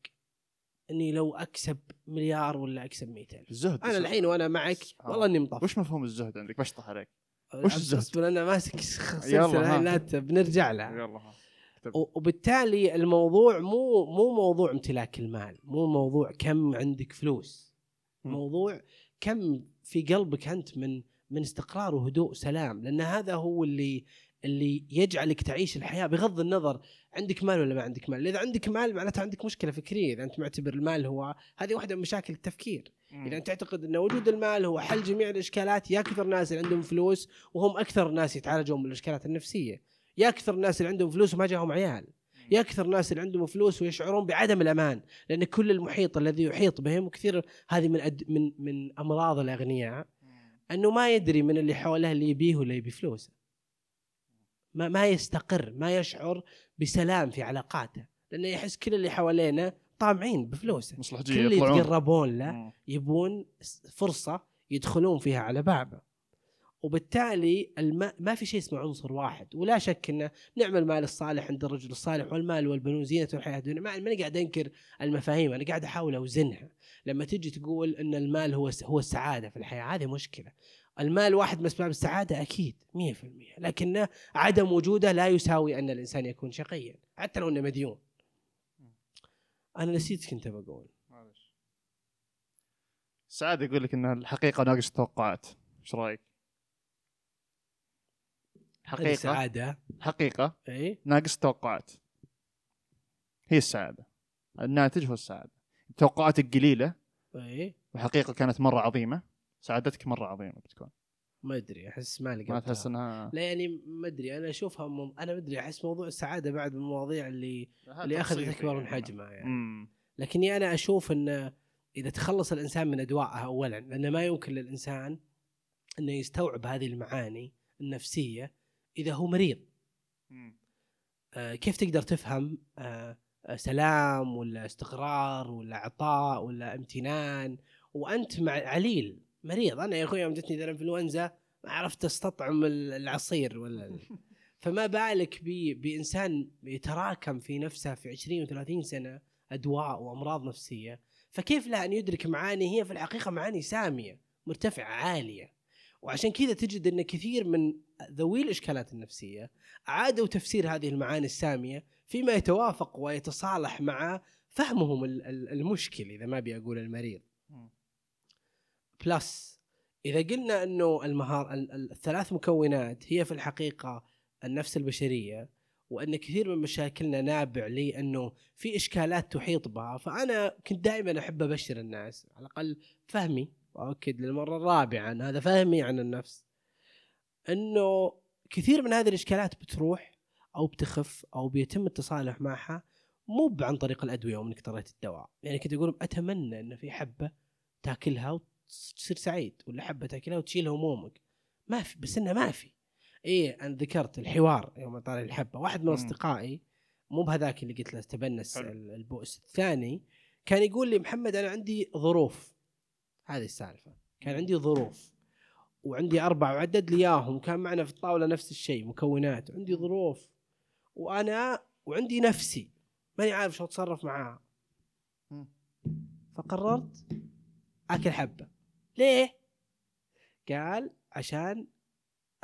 إني لو أكسب مليار ولا أكسب 200 الزهد أنا الحين وأنا معك والله إني مطفش وش مفهوم الزهد عندك بشطح عليك وش الزهد؟ أنا ماسك *laughs* سلسلة. لا بنرجع لها يلا ها. وبالتالي الموضوع مو مو موضوع امتلاك المال مو موضوع كم عندك فلوس. موضوع كم في قلبك أنت من من استقرار وهدوء وسلام لأن هذا هو اللي اللي يجعلك تعيش الحياة بغض النظر عندك مال ولا ما عندك مال. إذا عندك مال معناته عندك مشكلة فكرية. إذا أنت معتبر المال هو هذه واحدة من مشاكل التفكير. إذا أنت تعتقد إن وجود المال هو حل جميع الإشكالات يا كثر الناس اللي عندهم فلوس وهم أكثر ناس يتعالجون من الإشكالات النفسية. يا كثر الناس اللي عندهم فلوس وما جاهم عيال. يا كثر الناس اللي عندهم فلوس ويشعرون بعدم الأمان. لأن كل المحيط الذي يحيط بهم وكثير هذه من أد من من أمراض الأغنياء. أنه ما يدري من اللي حوله اللي يبيه ولا يبي فلوسه. ما ما يستقر ما يشعر بسلام في علاقاته. لأنه يحس كل اللي حوالينا طامعين بفلوسه. مصلحجية كل اللي يتقربون له. يبون فرصة يدخلون فيها على بابه. وبالتالي الم... ما في شيء اسمه عنصر واحد. ولا شك إنه نعم المال الصالح عند الرجل الصالح والمال والبنون زينة الحياة الدنيا. ما ماني قاعد أنكر المفاهيم أنا قاعد أحاول أوزنها. لما تجي تقول إن المال هو هو السعادة في الحياة هذه مشكلة. المال واحد من اسباب السعادة أكيد 100% لكن عدم وجوده لا يساوي أن الإنسان يكون شقيا حتى لو إنه مديون. أنا نسيت كنت بقول معلش. سعد يقول لك إن الحقيقة ناقص التوقعات إيش رأيك؟ حقيقة؟ السعاده حقيقة؟ إي. ناقص التوقعات هي السعادة. الناتج هو السعادة. توقعاتك قليلة. إي. والحقيقة كانت مرة عظيمة. سعادتك مرة عظيمة بتكون. ما أدري أحس ما لقيت ما تحس انها لا يعني ما أدري أنا أشوفها مو... أنا ما أدري أحس موضوع السعادة بعد من المواضيع اللي اللي أخذت أكبر من حجمها يعني. امم لكني أنا أشوف إن إذا تخلص الإنسان من أدوائها اولا لأن ما يمكن للإنسان إنه يستوعب هذه المعاني النفسية إذا هو مريض. آه، كيف تقدر تفهم آه، آه، سلام ولا استقرار ولا عطاء ولا امتنان؟ وأنت مع عليل. مريض. أنا يا أخوي يوم جتني ذا الإنفلونزا ما عرفت أستطعم ال- العصير ولا *laughs* فما بالك بإنسان يتراكم في نفسه في 20 و30 سنة أدواء وأمراض نفسية. فكيف له أن يدرك معاني؟ هي في الحقيقة معاني سامية مرتفعة عالية. وعشان كذا تجد أن كثير من ذوي الإشكالات النفسية أعادوا تفسير هذه المعاني السامية فيما يتوافق ويتصالح مع فهمهم ال- ال- المشكل إذا ما أبي أقول المريض. بلس. إذا قلنا إنه المهار ال- ال- الثلاث مكونات هي في الحقيقة النفس البشرية وإن كثير من مشاكلنا نابع لأنه في إشكالات تحيط بها فأنا كنت دائما أحب أبشر الناس على الأقل فهمي وأؤكد للمرة الرابعة إن هذا فهمي عن النفس. إنه كثير من هذه الإشكالات بتروح أو بتخف أو بيتم التصالح معها مو عن طريق الأدوية وإنك طريت الدواء. يعني كنت أقول أتمنى إن في حبة تاكلها وتصير سعيد ولا حبة تاكلها وتشيل همومك ما في بس إنه ما في. إيه أنا ذكرت الحوار يوم طالع الحبة. واحد من. أصدقائي مو بهذاك اللي قلت له. ال- البؤس. الثاني كان يقول لي محمد أنا عندي ظروف. هذه السالفة. كان عندي ظروف. وعندي أربع وعدد لي إياهم. كان معنا في الطاولة نفس الشيء مكونات. عندي ظروف. وأنا وعندي نفسي. ماني عارف شو أتصرف معاها. فقررت أكل حبة. ليه؟ قال عشان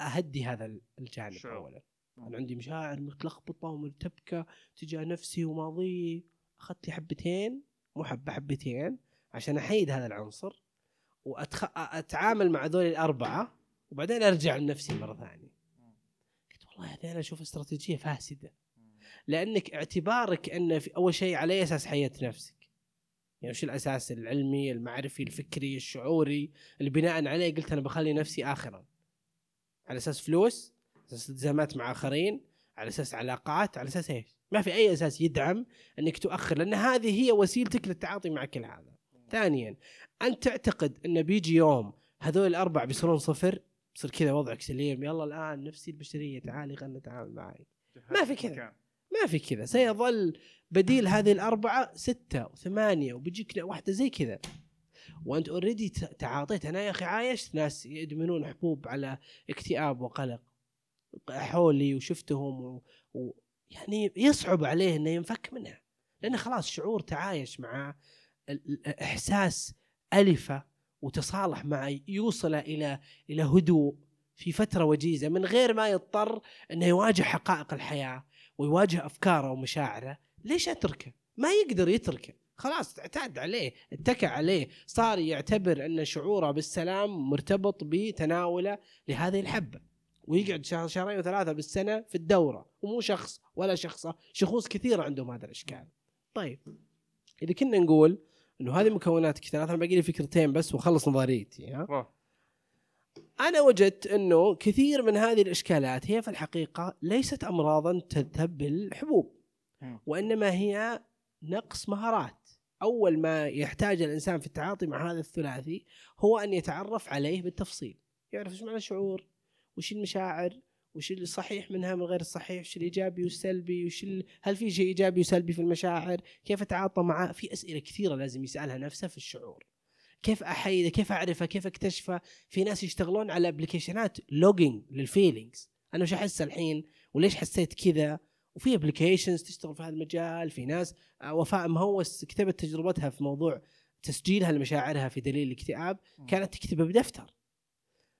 أهدي هذا الجانب شعور. اولا. أنا عندي مشاعر متلخبطة ومرتبكة تجاه نفسي وماضي. أخذت لي حبتين مو حبة حبتين عشان أحيد هذا العنصر واتعامل مع ذول الأربعة وبعدين أرجع لنفسي مرة ثانية. قلت والله هذه أنا أشوف استراتيجية فاسدة. لأنك اعتبارك إن في أول شيء على أساس حيت نفسك. يعني وش الأساس؟ العلمي المعرفي الفكري الشعوري. اللي بناء عليه قلت أنا بخلي نفسي اخرا. على أساس فلوس على أساس التزامات مع آخرين على أساس علاقات على أساس إيش؟ ما في أي أساس يدعم إنك تؤخر لأن هذه هي وسيلتك للتعاطي مع كل هذا. ثانيا أنت تعتقد انه بيجي يوم هذول الأربع بيصيرون صفر؟ بيصير كذا وضعك سليم. يلا الآن نفسي البشرية تعالي خلينا نتعامل معي ما في كذا. ما في كذا. سيظل بديل هذه الأربعة ستة وثمانية وبيجيك واحدة زي كذا. وأنت اوريدي تعاطيت. أنا يا أخي عايشت ناس يدمنون حبوب على اكتئاب وقلق حولي وشفتهم و... و... يعني يصعب عليه إنه ينفك منها. لأنه خلاص شعور تعايش مع إحساس ألفة وتصالح معه يوصل إلى إلى هدوء في فترة وجيزة من غير ما يضطر إنه يواجه حقائق الحياة. ويواجه أفكاره ومشاعره ليش أتركه؟ ما يقدر يتركه. خلاص اعتاد عليه اتكى عليه. صار يعتبر أن شعوره بالسلام مرتبط بتناوله لهذه الحبة. ويقعد شهر شهرين وثلاثة بالسنة في الدورة. ومو شخص ولا شخصة. شخوص كثيرة عندهم هذا الإشكال. طيب إذا كنا نقول إنه هذه مكونات ثلاثة أنا باقي لي فكرتين بس وأخلص نظريتي ها. أنا وجدت إنه كثير من هذه الإشكالات هي في الحقيقة ليست امراضا تذهب بالحبوب مم. وإنما هي نقص مهارات. أول ما يحتاج الإنسان في التعاطي مع هذا الثلاثي هو أن يتعرف عليه بالتفصيل. يعرف إيش معنى الشعور وش المشاعر وش الصحيح منها من غير الصحيح وش الإيجابي والسلبي وش ال... هل في شيء إيجابي وسلبي في المشاعر كيف أتعاطى معه؟ في أسئلة كثيرة لازم يسألها نفسه في الشعور. كيف أحدده كيف أعرفه كيف أكتشفه؟ في ناس يشتغلون على application ات logging لل feelings أنا وش أحس الحين؟ وليش حسيت كذا؟ وفي applications تشتغل في هذا المجال في ناس آه، وفاء مهوس كتبت تجربتها في موضوع تسجيلها لمشاعرها في دليل الاكتئاب كانت تكتبه بدفتر.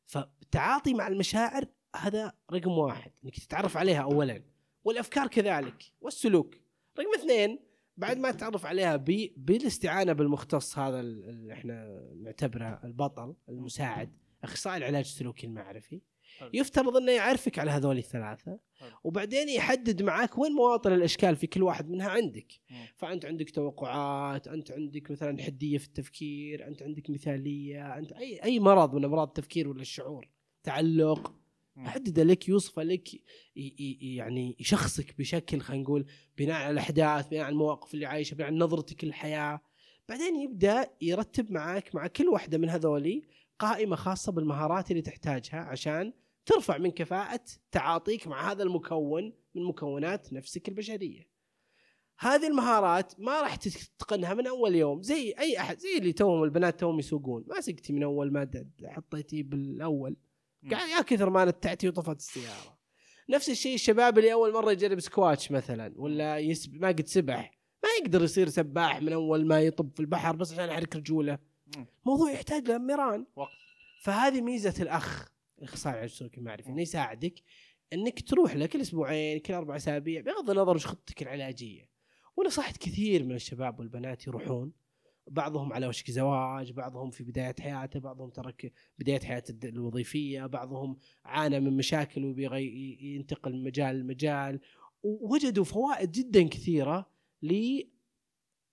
فالتعاطي مع المشاعر هذا رقم واحد إنك تتعرف عليها اولا. والأفكار كذلك والسلوك. رقم اثنين بعد ما تتعرف عليها بي بالاستعانة بالمختص هذا ال- اللي إحنا نعتبره البطل المساعد أخصائي العلاج السلوكي المعرفي حلو. يفترض إنه يعرفك على هذول الثلاثة حلو. وبعدين يحدد معك وين مواطن الأشكال في كل واحد منها عندك مم. فأنت عندك توقعات أنت عندك مثلا حدية في التفكير أنت عندك مثالية أنت اي أي مرض من أمراض التفكير ولا الشعور تعلق مم. يحدد لك يوصف لك يعني يشخصك بشكل خلينا نقول بناء على الأحداث بناء على المواقف اللي عايشها بناء على نظرتك للحياة بعدين يبدأ يرتب معك مع كل واحدة من هذولي قائمة خاصة بالمهارات اللي تحتاجها عشان ترفع من كفاءة تعاطيك مع هذا المكون من مكونات نفسك البشرية. هذه المهارات ما راح تتقنها من أول يوم زي أي أحد زي اللي توهم البنات توهم يسوقون ما سقتي من أول ما د- حطيتي بالأول. قاعد يا كثر ما نتعت وطفت السيارة. نفس الشيء الشباب اللي أول مرة يجرب سكواش مثلا ولا يسبح ما قد سبح. ما يقدر يصير سباح من أول ما يطب في البحر بس عشان يحرك رجوله. موضوع يحتاج له ميران. وقت. فهذه ميزة الأخ الاخصائي العلاج السلوكي المعرفي إنه يساعدك إنك تروح له كل أسبوعين كل أربع أسابيع بغض النظر وش خطتك العلاجية. ونصحت كثير من الشباب والبنات يروحون. بعضهم على وشك زواج بعضهم في بداية حياته بعضهم ترك بداية حياته الوظيفية بعضهم عانى من مشاكل وبيغي ينتقل من مجال لمجال. ووجدوا فوائد جدا كثيرة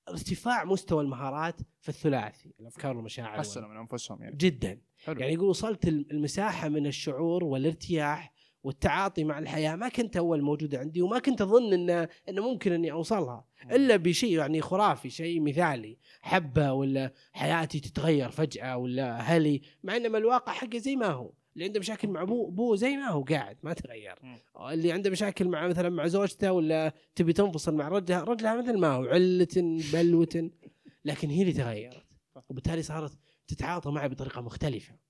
لارتفاع مستوى المهارات في الثلاثي الأفكار والمشاعر حسنوا من أنفسهم يعني. جدا. حلو. يعني يقول وصلت المساحة من الشعور والارتياح والتعاطي مع الحياة ما كنت أول موجودة عندي وما كنت أظن انه انه ممكن إني أوصلها. إلا بشيء يعني خرافي شيء مثالي. حبة ولا حياتي تتغير فجأة ولا أهلي مع انما الواقع حقه زي ما هو. اللي عنده مشاكل مع ابوه أبوه زي ما هو قاعد ما تغير. اللي عنده مشاكل مع مثلا مع زوجته ولا تبي تنفصل مع رجلها رجلها مثل ما هو علة بلوة. لكن هي اللي تغيرت. وبالتالي صارت تتعاطى معه بطريقة مختلفة.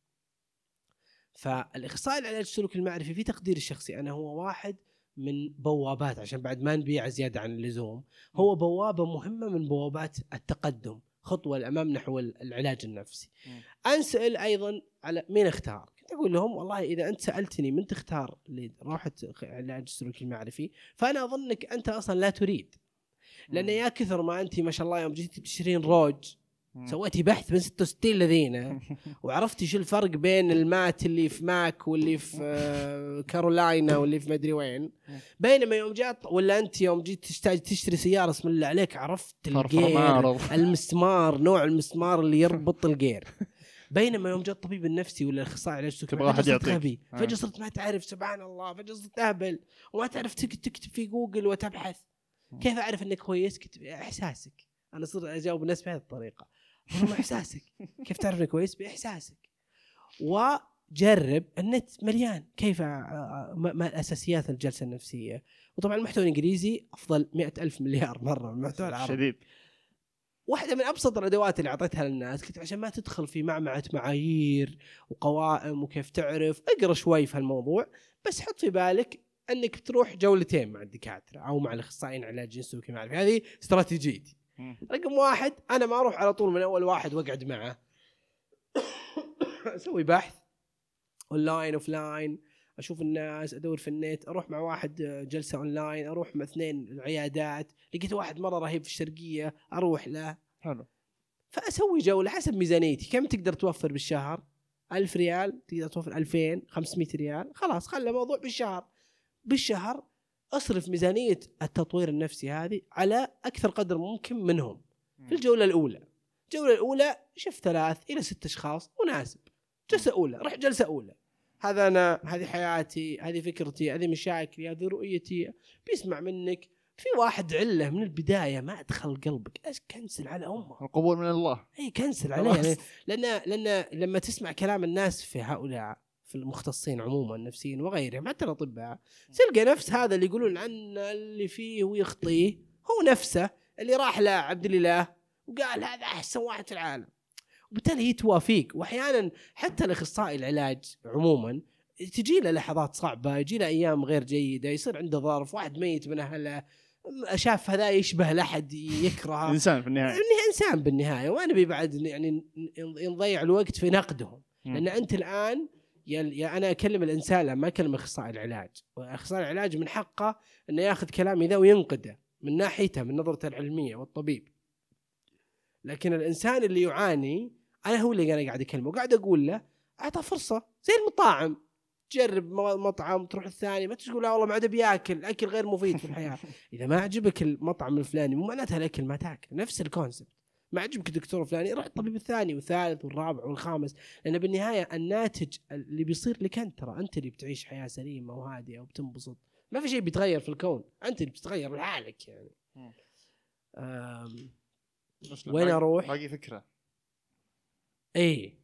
فالإخصائي العلاج السلوكي المعرفي في تقديري الشخصي أنا هو واحد من بوابات عشان بعد ما نبيع زيادة عن اللزوم هو بوابة مهمة من بوابات التقدم خطوة الامام نحو العلاج النفسي. مم. أنسأل أيضا على مين اختار؟ كنت أقول لهم والله إذا أنت سألتني من تختار لروحه العلاج السلوكي المعرفي فأنا أظنك أنت أصلا لا تريد. لأن يا كثر ما أنت ما شاء الله يوم جيتي تشترين روج مم. سويتي بحث من 66 لذينة. *laughs* وعرفتي شو الفرق بين ال matte اللي في ماك واللي في آه، كارولاينا واللي في مدري وين. بينما يوم جات ولا أنت يوم جيت تحتاج تشتري سيارة اسم الله عليك عرفت ال gear. *laughs* المسمار نوع المسمار اللي يربط ال gear. *laughs* بينما يوم جاء الطبيب النفسي ولا الأخصائي العلاج السلوكي تبغى صرت يعطيك. آه. فجأة صرت ما تعرف سبحان الله. فجأة صرت أهبل. وما تعرف تك- تكتب في جوجل وتبحث. كيف أعرف إنك كويس؟ إحساسك. أنا صرت أجاوب الناس بهذه الطريقة. والله إحساسك. كيف تعرف انك كويس؟ بإحساسك. وجرب النت مليان. كيف؟ آه، ما ما الأساسيات الجلسة النفسية. وطبعا المحتوى الإنجليزي أفضل مئة ألف مليار مرة من المحتوى العربي. شديد. واحدة من أبسط الأدوات اللي أعطيتها للناس كنت عشان ما تدخل في معمعة معايير وقوائم وكيف تعرف اقرأ شوي في هالموضوع بس حط في بالك إنك تروح جولتين مع الدكاترة أو مع الأخصائيين علاج سلوكي معرفي هذه استراتيجيتي. رقم واحد أنا ما أروح على طول من أول واحد وأقعد معه. *coughs* أسوي بحث online offline أشوف الناس أدور في النت أروح مع واحد آه، جلسة أونلاين أروح مع اثنين العيادات لقيت واحد مرة رهيب في الشرقية أروح له. حلو. فأسوي جولة حسب ميزانيتي. كم تقدر توفر بالشهر؟ 1000 ريال تقدر توفر 2000 500 ريال. خلاص خلى الموضوع بالشهر. بالشهر أصرف ميزانية التطوير النفسي هذه على أكثر قدر ممكن منهم. في الجولة الأولى. الجولة الأولى شوف ثلاث إلى ست أشخاص مناسب. جلسة أولى. رح جلسة أولى. هذا أنا هذه حياتي هذه فكرتي هذه مشاكلي هذه رؤيتي. بيسمع منك. في واحد علة من البداية ما أدخل قلبك. إيش كنسل على أمه؟ القبول من الله. اي كنسل عليه. يعني لأن لأن لما تسمع كلام الناس في هؤلاء في المختصين عموما نفسيين وغيرهم حتى الأطباء. تلقى نفس هذا اللي يقولون عنه اللي فيه ويخطيه هو نفسه اللي راح لعبد الإله وقال هذا أحسن واحد في العالم. وبالتالي هي توافيك واحيانا حتى الأخصائي العلاج عموما تجي له لحظات صعبة يجي له أيام غير جيدة يصير عنده ظرف واحد ميت من أهله شاف هذا يشبه لأحد يكرهه. *laughs* إنسان في النهاية. إنسان بالنهاية. وأنا بعد يعني نضيع الوقت في نقدهم. لأن أنت الآن يا, يا أنا أكلم الإنسان لا ما أكلم أخصائي العلاج. أخصائي العلاج من حقه إنه ياخذ كلامي ذا وينقده من ناحيته من نظرته العلمية والطبيب. لكن الإنسان اللي يعاني أنا هو اللي أنا قاعد أكلمه وقاعد أقول له أعطى فرصة زي المطاعم. تجرب مطعم تروح الثاني ما تقول لا والله ما عاد بياكل الاكل غير مفيد في الحياة. *laughs* إذا ما عجبك المطعم الفلاني مو معناتها الأكل ما تاكل نفس الكونسبت ما عجبك الدكتور الفلاني روح الطبيب الثاني والثالث والرابع والخامس لأن بالنهاية الناتج اللي بيصير لك أنت ترى أنت اللي بتعيش حياة سليمة وهادئه وبتنبسط ما في شيء بيتغير في الكون أنت اللي بتتغير لحالك يعني وين أروح؟ باقي فكرة اي.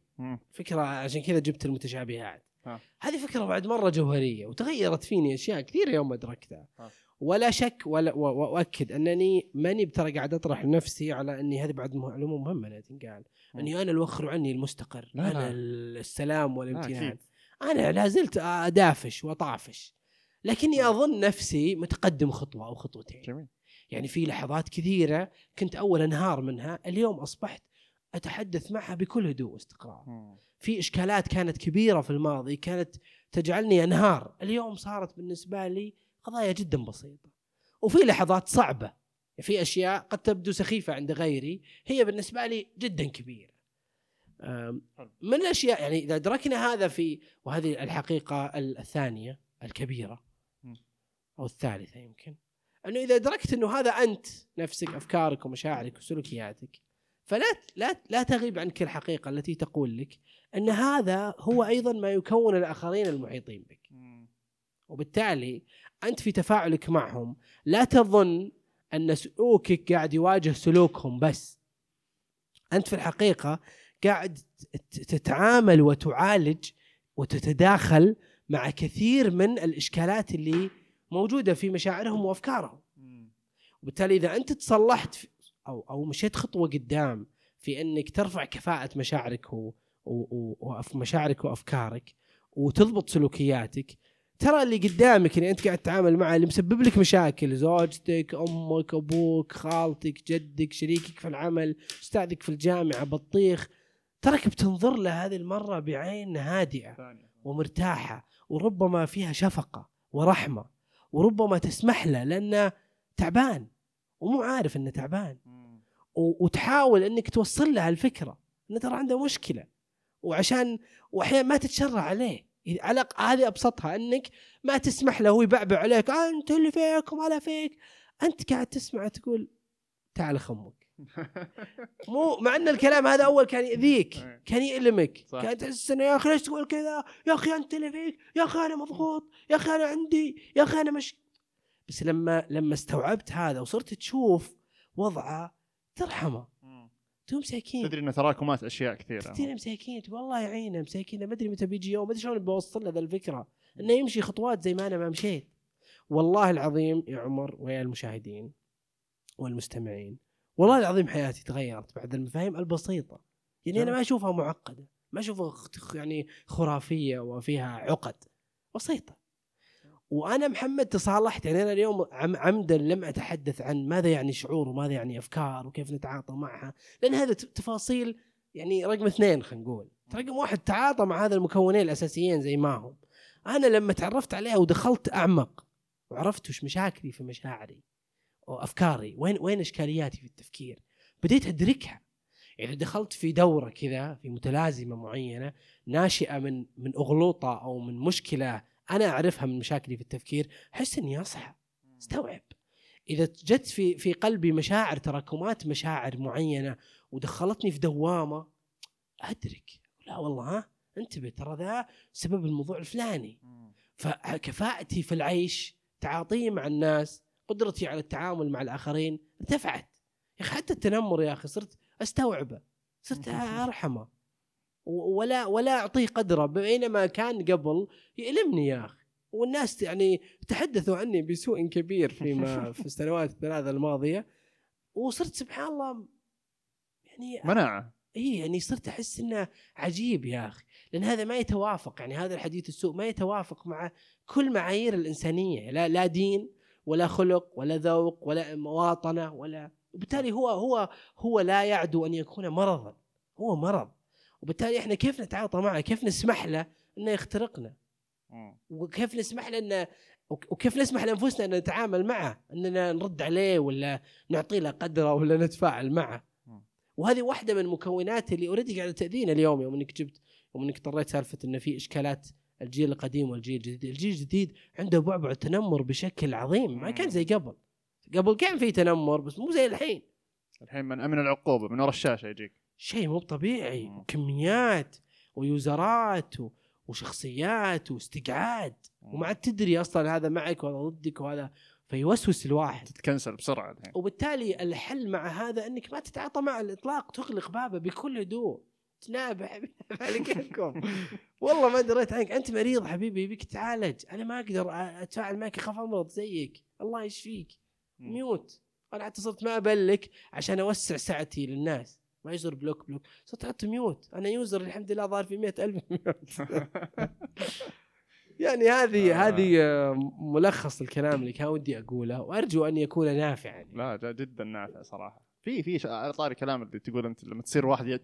فكرة عشان كذا جبت المتشابهات ها. هذه فكرة بعد مرة جوهرية وتغيرت فيني أشياء كثيرة يوم أدركتها ها. ولا شك ولا و- و- واكد أنني ماني ترى قاعد أطرح نفسي على أني هذه بعد معلومة مهمة انها تنقال. أني أنا الوخر عني المستقر لا، أنا لا. السلام لا، والامتنان. أنا لا زلت أدافش وأطافش لكني أظن نفسي متقدم خطوة أو خطوتين جميل يعني في لحظات كثيرة كنت أول أنهار منها اليوم أصبحت أتحدث معها بكل هدوء واستقرار. في إشكالات كانت كبيرة في الماضي كانت تجعلني أنهار اليوم صارت بالنسبة لي قضايا جدا بسيطة. وفي لحظات صعبة. في أشياء قد تبدو سخيفة عند غيري هي بالنسبة لي جدا كبيرة. من الأشياء يعني إذا أدركنا هذا في وهذه الحقيقة الثانية الكبيرة. أو الثالثة يمكن. أنه إذا أدركت أنه هذا أنت نفسك أفكارك ومشاعرك وسلوكياتك فلا لا لا تغيب عنك الحقيقة التي تقول لك أن هذا هو أيضا ما يكون الآخرين المحيطين بك. وبالتالي أنت في تفاعلك معهم لا تظن أن سلوكك قاعد يواجه سلوكهم بس أنت في الحقيقة قاعد تتعامل وتعالج وتتداخل مع كثير من الإشكالات اللي موجودة في مشاعرهم وأفكارهم. وبالتالي إذا أنت تصلحت أو أو مشيت خطوة قدام في أنك ترفع كفاءة مشاعرك ومشاعرك وأفكارك وتضبط سلوكياتك ترى اللي قدامك اللي انت قاعد تتعامل معه اللي مسبب لك مشاكل زوجتك أمك أبوك خالتك جدك شريكك في العمل أستاذك في الجامعة بطيخ. تراك بتنظر له هذه المرة بعين هادئة. ومرتاحة وربما فيها شفقة ورحمة وربما تسمح له لأنه تعبان ومو عارف إنه تعبان. وتحاول إنك توصل له الفكرة إنه ترى عنده مشكلة وعشان وأحيانا ما تتشرع عليه. على الأق- هذه أبسطها إنك ما تسمح له هو يبعبع عليك انت اللي فيك وما فيك. أنت قاعد تسمع تقول تعال خمك. *laughs* مو مع إن الكلام هذا أول كان يأذيك إيه. كان يألمك. صح. كان تحس إنه يا أخي ليش تقول كذا؟ يا أخي أنت اللي فيك يا أخي أنا مضغوط يا أخي أنا عندي يا أخي أنا مش بس لما لما استوعبت هذا وصرت تشوف وضعه ترحمه. تقول مساكين. تدري انه تراكمات أشياء كثيرة. كثير مساكين تقول الله يعينه مساكين. ما أدري متى بيجي يوم ما أدري شلون بوصل له ذا الفكرة. إنه يمشي خطوات زي ما أنا ما مشيت. والله العظيم يا عمر ويا المشاهدين والمستمعين والله العظيم حياتي تغيرت بعد المفاهيم البسيطة. يعني أنا ما أشوفها معقدة ما أشوفها يعني خرافية وفيها عقد. بسيطة. وأنا محمد تصالحت. يعني أنا اليوم عم عمدا لم أتحدث عن ماذا يعني شعور وماذا يعني أفكار وكيف نتعاطى معها لأن هذا تفاصيل يعني رقم اثنين خلينا نقول. رقم واحد تعاطى مع هذا المكونين الأساسيين زي ما هم. أنا لما تعرفت عليها ودخلت أعمق وعرفت وش مشاكلي في مشاعري وأفكاري وين وين إشكالياتي في التفكير بديت أدركها. يعني دخلت في دورة كذا في متلازمة معينة ناشئة من من اغلوطه أو من مشكلة أنا أعرفها من مشاكلي في التفكير أحس إني أصحى أستوعب. إذا جت في في قلبي مشاعر تراكمات مشاعر معينة ودخلتني في دوامة أدرك. لا والله ها انتبه ترى ذا سبب الموضوع الفلاني. فكفاءتي في العيش تعاطي مع الناس قدرتي على التعامل مع الآخرين ارتفعت. يا أخي حتى التنمر يا أخي صرت أستوعبه صرت *laughs* أرحمه. ولا ولا أعطيه قدره بينما كان قبل يألمني يا أخي. والناس يعني تحدثوا عني بسوء كبير فيما *laughs* في السنوات الثلاثة الماضية وصرت سبحان الله يعني مناعه اي يعني صرت أحس إنه عجيب يا أخي. لأن هذا ما يتوافق يعني هذا الحديث السوء ما يتوافق مع كل معايير الإنسانية. لا لا دين ولا خلق ولا ذوق ولا مواطنة ولا وبالتالي هو هو هو لا يعدو أن يكون مرضا. هو مرض. وبالتالي إحنا كيف نتعاطى معه؟ كيف نسمح له إنه يخترقنا؟ وكيف نسمح له انه وكيف نسمح لأنفسنا إن نتعامل معه؟ إننا نرد عليه ولا نعطي له قدره ولا نتفاعل معه. وهذه واحدة من المكونات اللي اوريدي قاعدة تأذينا اليوم يوم إنك جبت يوم إنك اضطريت سالفة انه في إشكالات الجيل القديم والجيل الجديد، الجيل الجديد عنده بعبع تنمر بشكل عظيم ما كان زي قبل. قبل كان في تنمر بس مو زي الحين. الحين من أمن العقوبة من ورا الشاشة يجيك. شيء مو طبيعي كميات ويوزرات وشخصيات واستقعاد. وما عاد تدري أصلا هذا معك وهذا ضدك وهذا فيوسوس الواحد. تتكنسل بسرعة الحين. وبالتالي الحل مع هذا إنك ما تتعاطى مع الإطلاق تغلق بابه بكل هدوء. تنابح *laughs* على كيفكم *laughs* والله ما دريت عنك. أنت مريض حبيبي يبيك تعالج. أنا ما أقدر أتفاعل معك أخاف أمرض زيك. الله يشفيك. ميوت. أنا حتى صرت ما أبلك عشان أوسع سعتي للناس. ما يصير block block. صرت أحط mute. أنا user الحمد لله ظهر في مئة ألف mute. *laughs* يعني هذه آه. هذه ملخص الكلام اللي كان ودي أقوله وأرجو أن يكون نافعا لا جدا نافع صراحة. في في على طاري كلام اللي تقول أنت لما تصير واحد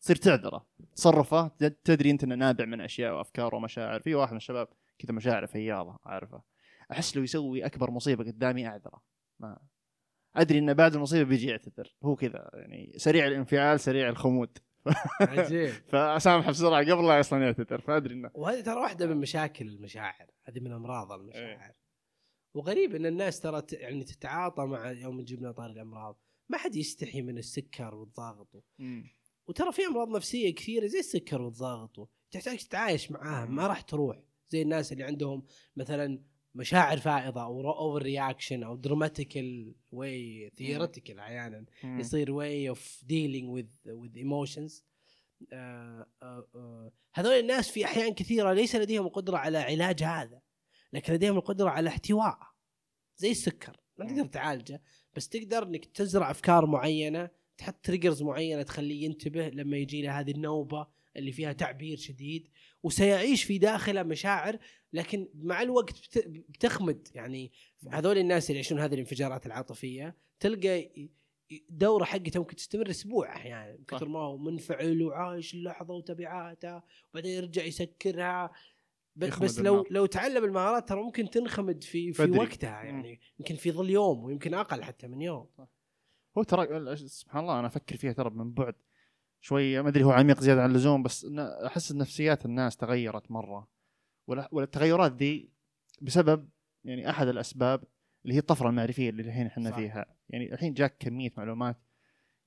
تصير تعذره تصرفه تدري أنت إنه نابع من أشياء وأفكار ومشاعر. في واحد من الشباب كذا مشاعر فياضة عارفه أحس لو يسوي أكبر مصيبة قدامي أعذره. ما أدري انه بعد المصيبة بيجي يعتذر. هو كذا يعني سريع الانفعال سريع الخمود. عجيب. *laughs* فاسامحه بسرعة قبل لا أصلا يعتذر فأدري إنه. وهذه ترى واحدة من مشاكل المشاعر هذه من أمراض المشاعر. إيه. وغريب إن الناس ترى يعني تتعاطى مع يوم جبنا طار الأمراض. ما حد يستحي من السكر والضغط. وترى في أمراض نفسية كثيرة زي السكر والضغط تحتاج تتعايش معاها ما راح تروح. زي الناس اللي عندهم مثلا مشاعر فائضة أو over reaction أو dramatical way theoretical أحيانا يصير way of dealing with with emotions هذول الناس في أحيان كثيرة ليس لديهم القدرة على علاج هذا لكن لديهم القدرة على احتواء. زي السكر ما تقدر تعالجه بس تقدر إنك تزرع أفكار معينة تحط triggers معينة تخليه ينتبه لما يجي له هذه النوبة اللي فيها تعبير شديد وسيعيش في داخله مشاعر لكن مع الوقت بتخمد. يعني هذول الناس اللي يعيشون هذه الانفجارات العاطفية تلقى الدورة حقته ممكن تستمر أسبوع أحيانا يعني كثر ما هو منفعل وعايش اللحظة وتبعاتها وبعدين يرجع يسكرها. بس لو النار. لو تعلم المهارات ترى ممكن تنخمد في في بدري. وقتها يعني يمكن في ظل يوم ويمكن أقل حتى من يوم. هو ترى سبحان الله أنا أفكر فيها ترى من بعد شوي ما أدري هو عميق زيادة عن اللزوم بس أحس نفسيات الناس تغيرت مرة. والتغيرات دي بسبب يعني أحد الأسباب اللي هي الطفرة المعرفية اللي الحين إحنا فيها. يعني الحين جاك كمية معلومات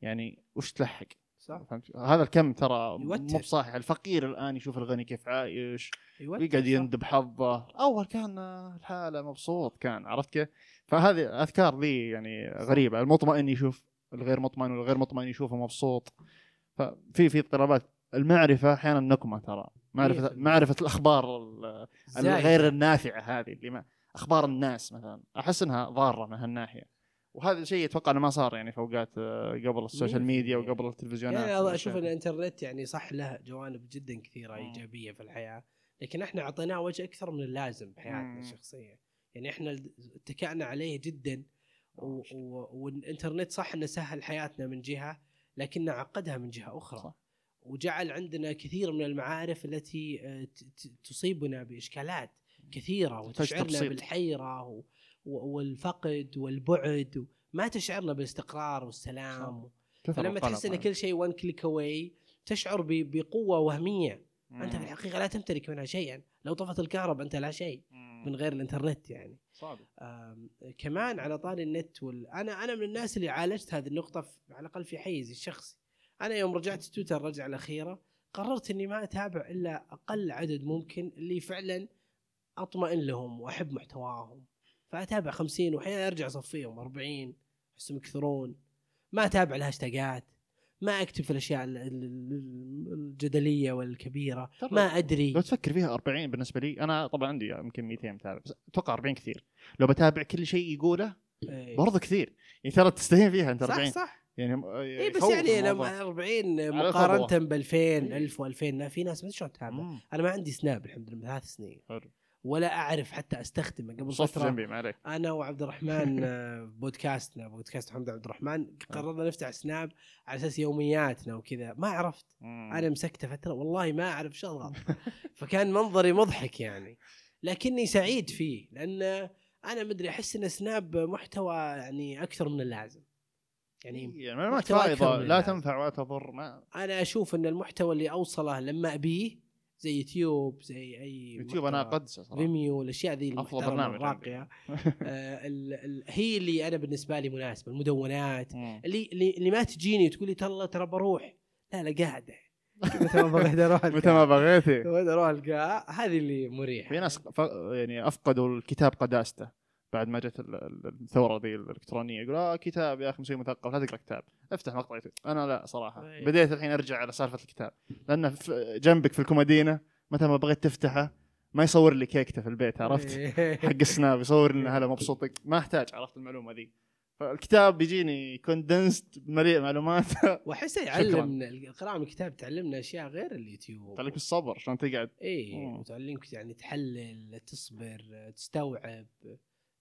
يعني وش تلحق؟ صح. فهمت؟ هذا الكم ترى مو بصحيح. الفقير الآن يشوف الغني كيف عايش ويقعد يندب حظه. أول كان الحالة مبسوط كان عرفت كيف؟ فهذه الأفكار ذي يعني غريبة. المطمئن يشوف الغير مطمئن والغير مطمئن يشوفه مبسوط. ففي في اضطرابات. المعرفة أحيانا نقمة ترى. معرفه معرفة الأخبار الغير النافعة هذه اللي ما أخبار الناس مثلا. أحس إنها ضارة من هالناحية. وهذا الشيء أتوقع إنه ما صار يعني في اوقات آه، قبل ال social media وقبل التلفزيونات يعني أشوف ان الإنترنت يعني صح له جوانب جدا كثيرة إيجابية في الحياة لكن إحنا أعطيناه وجه أكثر من اللازم بحياتنا الشخصية. يعني إحنا اتكأنا عليه جدا والإنترنت صح إنه سهل حياتنا من جهة لكنه عقدها من جهة أخرى. صح. وجعل عندنا كثير من المعارف التي آه، تصيبنا بإشكالات كثيرة وتشعرنا. بالحيرة والفقد والبعد. ما تشعرنا بالاستقرار والسلام فلما تحس إن. كل شيء one click away تشعر. بقوة وهمية أنت في مم. الحقيقة لا تمتلك منها شيئا لو طفت الكهرباء أنت لا شيء مم. من غير الإنترنت يعني صادق كمان على طاري النت وال... أنا أنا من الناس اللي عالجت هذه النقطة في... على الأقل في حيزي الشخصي أنا يوم رجعت تويتر الرجعة الأخيرة قررت إني ما أتابع إلا أقل عدد ممكن اللي فعلا أطمئن لهم وأحب محتواهم. فأتابع 50 واحيانا أرجع أصفيهم 40 احسهم يكثرون. ما أتابع الهاشتاجات ما أكتب في الأشياء ال- ال- ال- الجدلية والكبيرة ما أدري. لو تفكر فيها 40 بالنسبة لي أنا طبعا عندي يمكن 200 متابع بس أتوقع 40 كثير. لو بتابع كل شيء يقوله إيه. برضه كثير. يعني ترى تستهين فيها أنت 40 صح صح. يعني اي بس يعني. لما 40 على مقارنة. ب 2000 1000 و2000 في ناس ما شلون تتابع. أنا ما عندي سناب الحمد لله من ثلاث سنين. حلو. ولا أعرف حتى أستخدمه. قبل فترة جنبي ما عليك. أنا وعبد الرحمن *laughs* آه، podcast نا podcast محمد عبد الرحمن قررنا نفتح سناب على أساس يومياتنا وكذا. ما عرفت. مم. أنا مسكته فترة والله ما أعرف شو اضغط *laughs* فكان منظري مضحك يعني. لكني سعيد فيه لأن أنا مدري أحس إن سناب محتوى يعني أكثر من اللازم. يعني يعني معلومات محتوى أكثر فائضه من اللازم. تنفع ولا تضر ما أنا أشوف إن المحتوى اللي أوصله لما أبيه زي يوتيوب زي أي يوتيوب أنا أقدسه صراحة. فيميو الأشياء ذي المحترمه برنامج الراقية. *laughs* آه ال ال هي اللي أنا بالنسبة لي مناسبة المدونات. اللي اللي, ما تجيني وتقول لي ترى ترى بروح. لا لا قاعدة. *laughs* متى ما بغيت أروح متى ما بغيتي. أروح القاء هذه اللي مريحة. في ناس. يعني أفقدوا الكتاب قداسته. بعد ما جت ال- ال- الثورة ذي الإلكترونية يقول آه كتاب يا أخي مسوي مثقف لا تقرأ كتاب. أفتح مقطع يوتيوب أنا لا صراحة. أي. بديت الحين أرجع على سالفة الكتاب. لأنه في- جنبك في الكومودينة متى ما بغيت تفتحه ما يصور لي كيكته في البيت عرفت؟ إيه. حق السناب يصور لنا *laughs* هلا مبسوط. ما أحتاج عرفت المعلومة ذي. فالكتاب بيجيني كوندنسد مليء معلومات. *laughs* واحسه يعلم القراءة من الكتاب تعلمنا أشياء غير اليوتيوب. تعلمك الصبر عشان تقعد؟ اي. وتعلمك يعني تحلل تصبر تستوعب.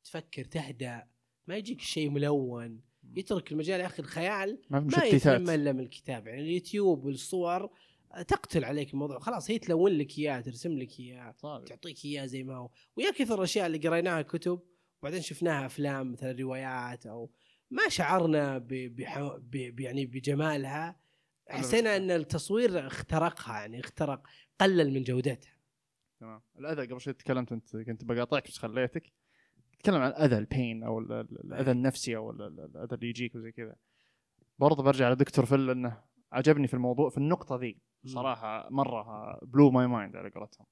تفكر تهدأ ما يجيك شيء ملون يترك المجال يا أخي الخيال ما يتم الا من الكتاب. يعني اليوتيوب والصور تقتل عليك الموضوع. خلاص هي تلون لك إياه ترسم لك إياه. تعطيك إياه زي ما هو. ويا كثر الأشياء اللي قريناها كتب وبعدين شفناها أفلام مثل روايات أو ما شعرنا. ب... ب... يعني بجمالها حسينا إن التصوير اخترقها يعني اخترق قلل من جودتها. تمام. الأذى قبل شوي تكلمت أنت كنت بقاطعك بس خليتك. تتكلم عن الأذى البين أو ال- ال- الأذى النفسي أو ال- ال- الأذى اللي يجيك وزي كذا. برضه برجع لدكتور فل لأنه عجبني في الموضوع في النقطة ذي صراحة مرة blow my mind على قولتهم.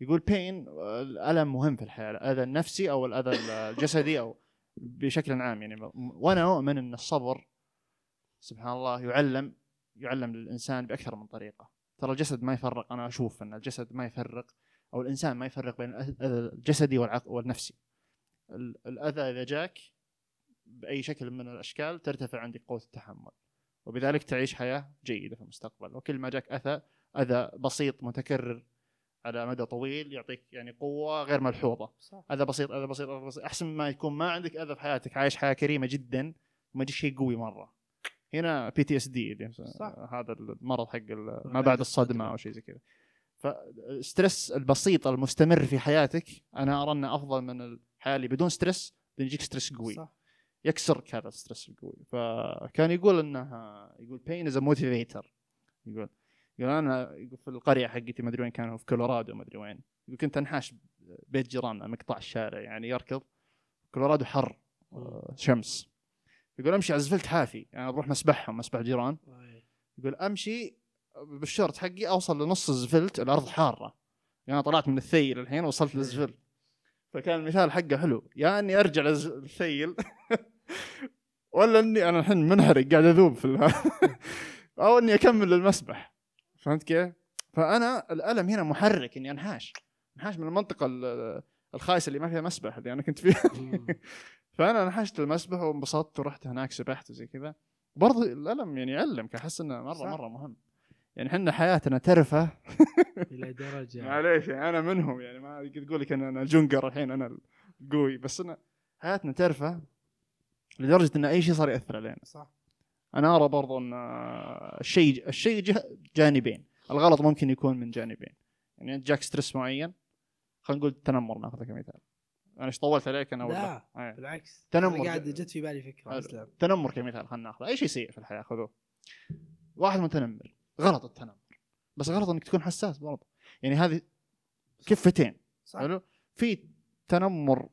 يقول بين الألم مهم في الحياة الأذى النفسي أو الأذى الجسدي أو بشكل عام. يعني وأنا أؤمن أن الصبر سبحان الله يعلم يعلم للإنسان بأكثر من طريقة. ترى الجسد ما يفرق أنا أشوف أن الجسد ما يفرق أو الإنسان ما يفرق بين الأذى الجسدي والعق- والنفسي. ال- الأذى إذا جاك بأي شكل من الأشكال ترتفع عندك قوة التحمل. وبذلك تعيش حياة جيدة في المستقبل. وكل ما جاك أذى أذى بسيط متكرر على مدى طويل يعطيك يعني قوة غير ملحوظة. صح. أذى بسيط أذى بسيط أذى بسيط. أحسن ما يكون ما عندك أذى في حياتك عايش حياة كريمة جدا وما يجيك شيء قوي مرة. هنا PTSD. هذا المرض حق ما بعد الصدمة أو شيء زي كذا. فال stress البسيط المستمر في حياتك أنا أرى أنه أفضل من الحياة اللي بدون stress لأن يجيك stress قوي. صح. يكسرك هذا ال stress القوي. فكان يقول إنه يقول بين as motivator يقول يقول أنا يقول في القرية حقتي ما أدري وين كانوا في كولورادو ما أدري وين. يقول كنت أنحاش بيت جيراننا مقطع الشارع يعني يركض. كولورادو حر شمس. يقول أمشي على الزفلت حافي. يعني بروح مسبحهم مسبح جيران. يقول أمشي بالشورت حقي أوصل لنص الزفلت الأرض حارة. يعني أنا طلعت من الثيل الحين وصلت للزفلت. فكان المثال حقه حلو. يا إني أرجع للثيل *laughs* ولا إني أنا الحين منحرق قاعد أذوب في *laughs* أو إني أكمل المسبح فهمت كيف؟ فأنا الألم هنا محرك إني أنحاش. أنحاش من المنطقة ال- الخايسة اللي ما فيها مسبح اللي أنا كنت فيها. *laughs* فأنا نحشت المسبح وانبسطت ورحت هناك سبحت وزي كذا. برضه الألم يعني يعلمك أحس إنه مرة صح. مرة مهم. يعني إحنا حياتنا ترفه. *laughs* إلى درجة. معليش يعني أنا منهم يعني ما تقول لك ان أنا جونكر الحين أنا القوي بس انا حياتنا ترفه لدرجة إن أي شيء صار يأثر علينا. صح. أنا أرى برضو إن الشيء الشيء جانبين. الغلط ممكن يكون من جانبين. يعني انت جاك stress معين خلينا نقول التنمر ناخذه كمثال. أنا إيش طولت عليك أنا ولا؟ لا إيه. بالعكس. تنمر. أنا قاعد جت في بالي فكرة. اسلم تنمر كمثال خلينا ناخذه. أي شيء سيء في الحياة خذوه. واحد متنمر. غلط التنمر. بس غلط إنك تكون حساس برضه. يعني هذه كفتين. حلو؟ في تنمر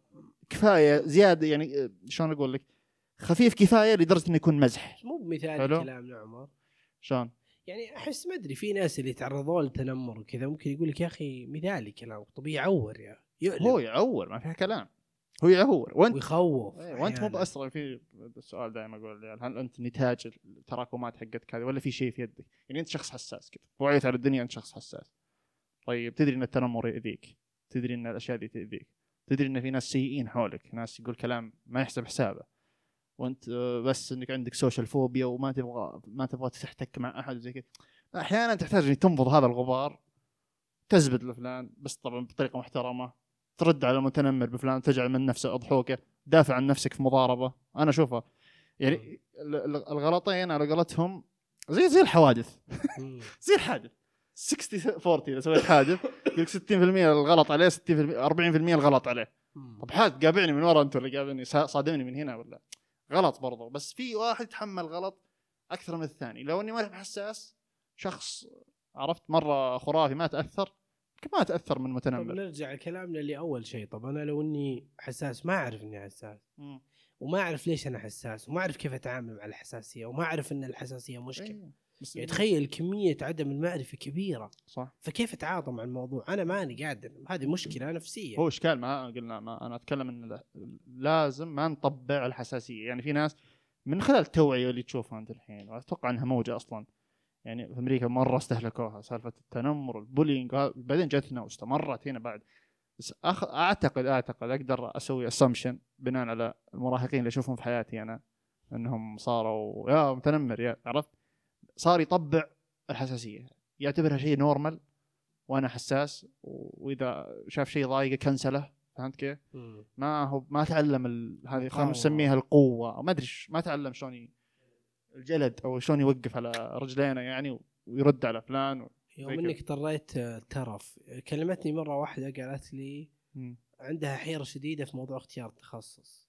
كفاية زيادة يعني شلون أقول لك؟ خفيف كفاية لدرجة إنه يكون مزح. مو بمثال. كلامنا عمر شلون؟ يعني أحس ما أدري في ناس اللي تعرضوا للتنمر وكذا ممكن يقول لك يا أخي مثالي كلامك طب يعور يا يؤلم. هو يعور ما فيها كلام. هو يعور وانت ويخوف إيه، وأنت مو. بأسرع في السؤال دائما أقول يعني هل أنت نتاج التراكمات حقتك هذه ولا في شيء في يدك؟ يعني أنت شخص حساس كذا وعيت على الدنيا أنت شخص حساس. طيب تدري إن التنمر يؤذيك، تدري إن الأشياء دي تؤذيك، تدري إن في ناس سيئين حولك، ناس يقول كلام ما يحسب حسابه. وأنت آه، بس إنك عندك social phobia وما تبغى ما تبغى تحتك مع أحد زي كذا. أحيانا تحتاج إنك تنفض هذا الغبار تزبد لفلان بس طبعا بطريقة محترمة ترد على المتنمر بفلان تجعل من نفسه أضحوكه دافع عن نفسك في مضاربة. أنا أشوفها. يعني ال- ال- الغلطين على قولتهم زي زي الحوادث. *laughs* زي الحادث. 60 40 إذا سويت حادث يقول لك 60% الغلط عليه 60% 40% الغلط عليه. طب حاد قابعني من ورا أنت اللي قابلني؟ صادمني من هنا ولا؟ غلط برضو. بس في واحد يتحمل غلط أكثر من الثاني. لو إني ماني حساس شخص عرفت مرة خرافي ما تأثر ما تاثر من طب متنمر نرجع لكلامنا اللي اول شيء. طب أنا لو إني حساس ما أعرف إني حساس. مم. وما أعرف ليش أنا حساس وما أعرف كيف أتعامل مع الحساسية وما أعرف إن الحساسية مشكلة. إيه. بس يعني تخيل كمية عدم المعرفة كبيرة. صح. فكيف أتعاطى مع الموضوع؟ أنا ماني قادر. هذه مشكلة نفسية. هو إشكال ما قلنا ما أنا أتكلم إن لا- لازم ما نطبع الحساسية. يعني في ناس من خلال التوعيه اللي تشوفها أنت الحين وأتوقع إنها موجة أصلا. يعني في أمريكا مرة استهلكوها سالفة التنمر وال bullying بعدين جتنا واستمرت هنا بعد بس أخ... أعتقد أعتقد أقدر أسوي assumption بناء على المراهقين اللي أشوفهم في حياتي أنا إنهم صاروا يا متنمر يا عرفت صار يطبع الحساسية يعتبرها شيء normal وأنا حساس وإذا شاف شيء ضايقه cancel ه فهمت كيف؟ ما هو ما تعلم ال... هذه خلينا. نسميها القوة ما أدري ما تعلم شلون. الجلد أو شلون يوقف على رجلينه يعني ويرد على فلان. يوم. إنك اضطريت ترف كلمتني مرة واحدة قالت لي مم. عندها حيرة شديدة في موضوع اختيار التخصص.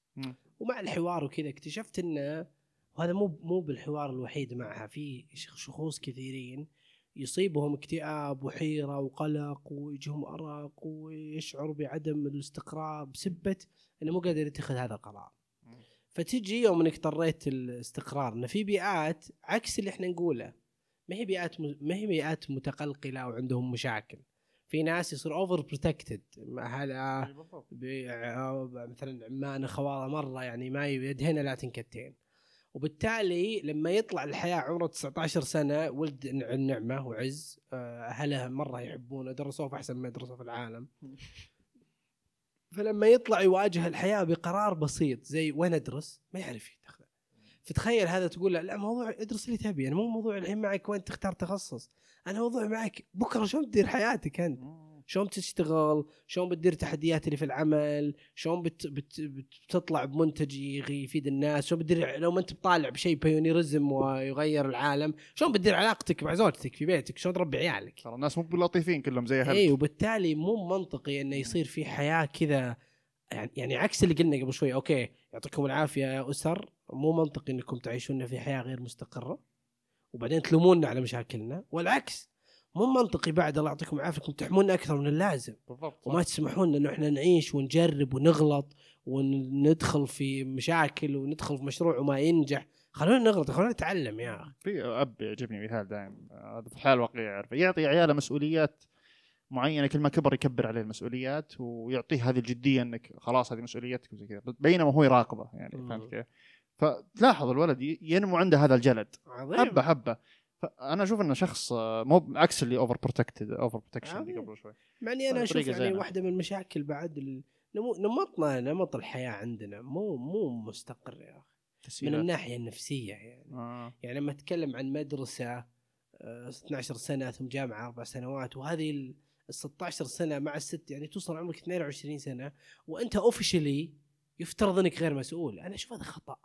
ومع الحوار وكذا اكتشفت انه وهذا مو مو بالحوار الوحيد معها في شخ- شخوص كثيرين يصيبهم اكتئاب وحيرة وقلق ويجيهم أرق ويشعر بعدم الاستقرار بسبة إنه مو قادر يتخذ هذا القرار. فتجي يوم إنك اضطريت الاستقرار إنه في بيئات عكس اللي إحنا نقوله. ما هي بيئات م- ما هي بيئات متقلقلة وعندهم مشاكل. في ناس يصير over protected بيع- مثلا عمان خوارة مرة يعني ما يدهن لا تنكتين. وبالتالي لما يطلع الحياة عمره 19 سنة ولد نع- النعمة وعز آه، أهله مرة يحبونه درسوه في أحسن ما يدرسوا في العالم. *laughs* فلما يطلع يواجه الحياة بقرار بسيط زي وين أدرس؟ ما يعرف يتخذ. فتخيل هذا تقول له لا موضوع ادرس اللي تبي أنا مو موضوع الحين معك وين تختار تخصص. أنا موضوع معك بكرة شلون تدير حياتك أنت؟ شلون تشتغل شلون بتدير التحديات اللي في العمل؟ شلون بت بت بتطلع بمنتج يفيد الناس؟ شلون بتدير لو ما انت بطالع بشيء بايونيرزم ويغير العالم شلون بتدير علاقتك مع زوجتك في بيتك؟ شلون تربي عيالك؟ ترى الناس مو بلطيفين كلهم زي أهل اي وبالتالي مو منطقي إنه يصير في حياة كذا يعني يعني عكس اللي قلنا قبل شوي أوكي يعطيكم العافية يا أسر. مو منطقي إنكم تعيشون في حياة غير مستقرة وبعدين تلوموننا على مشاكلنا والعكس. مو منطقي بعد الله يعطيكم العافية انكم تحملنا أكثر من اللازم. بالضبط. وما تسمحون إنه إحنا نعيش ونجرب ونغلط وندخل في مشاكل وندخل في مشروع وما ينجح. خلونا نغلط خلونا نتعلم يا أخي. في أب يعجبني مثال دائم هذا في الحياة الواقعيه يعرف يعطي عياله مسؤوليات معينة كل ما كبر يكبر عليه المسؤوليات ويعطيه هذه الجدية إنك خلاص هذه مسؤوليتك وزي كذا. بينما هو يراقبه يعني. فهمت كيف؟ فتلاحظ الولد ينمو عنده هذا الجلد. عظيم. حبة حبة. فأنا أشوف إنه شخص آه، مو عكس اللي over protected over protection اللي. قبل شوي مع إني أنا أشوف يعني. واحدة من المشاكل بعد ال- نمطنا نمط الحياة عندنا مو مو مستقر يا أخي من. الناحية النفسية يعني آه. يعني لما أتكلم عن مدرسة آه، 12 سنة ثم جامعة أربع سنوات وهذه ال ال 16 سنة مع الست يعني توصل عمرك 22 سنة وأنت اوفشلي يفترض إنك غير مسؤول أنا أشوف هذا خطأ.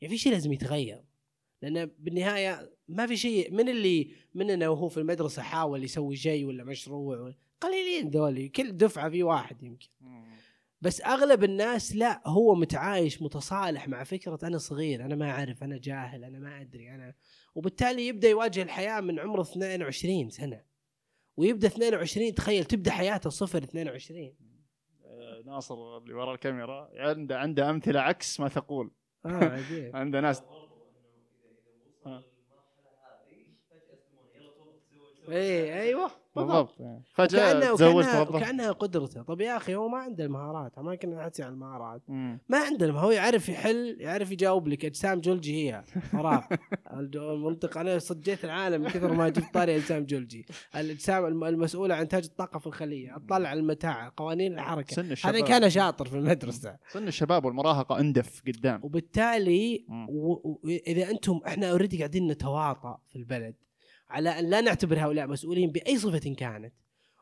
يعني في شيء لازم يتغير لأن بالنهاية ما في شيء من اللي مننا وهو في المدرسة حاول يسوي شيء ولا مشروع ولا- قليلين ذولي كل دفعة في واحد يمكن. بس أغلب الناس لا هو متعايش متصالح مع فكرة أنا صغير أنا ما أعرف أنا جاهل أنا ما أدري أنا وبالتالي يبدأ يواجه الحياة من عمر 22 سنة. ويبدأ 22 تخيل تبدأ حياته صفر 22 آه، ناصر اللي ورا الكاميرا عنده عنده أمثلة عكس ما تقول. آه عجيب. *laughs* عنده ناس إيه أيوه. بالضبط. يعني. فجأة وكأنها تزوج وكأنها, توظف وكأنها قدرته. طب يا أخي هو ما عنده المهارات ما كنا نحكي عن المهارات. مم. ما عنده هو يعرف يحل يعرف يجاوب لك. أجسام جولجي هي. *laughs* الج- المنطقة أنا صجيت العالم كثر ما جبت طاري أجسام جولجي. الأجسام الم- المسؤولة عن انتاج الطاقة في الخلية اطلع على المتاع قوانين الحركة. سن الشباب. هذا كان شاطر في المدرسة. سن الشباب والمراهقة أندف قدام. وبالتالي. و... و... إذا أنتم إحنا أوريدي قاعدين نتواطأ في البلد. على أن لا نعتبر هؤلاء مسؤولين بأي صفة كانت.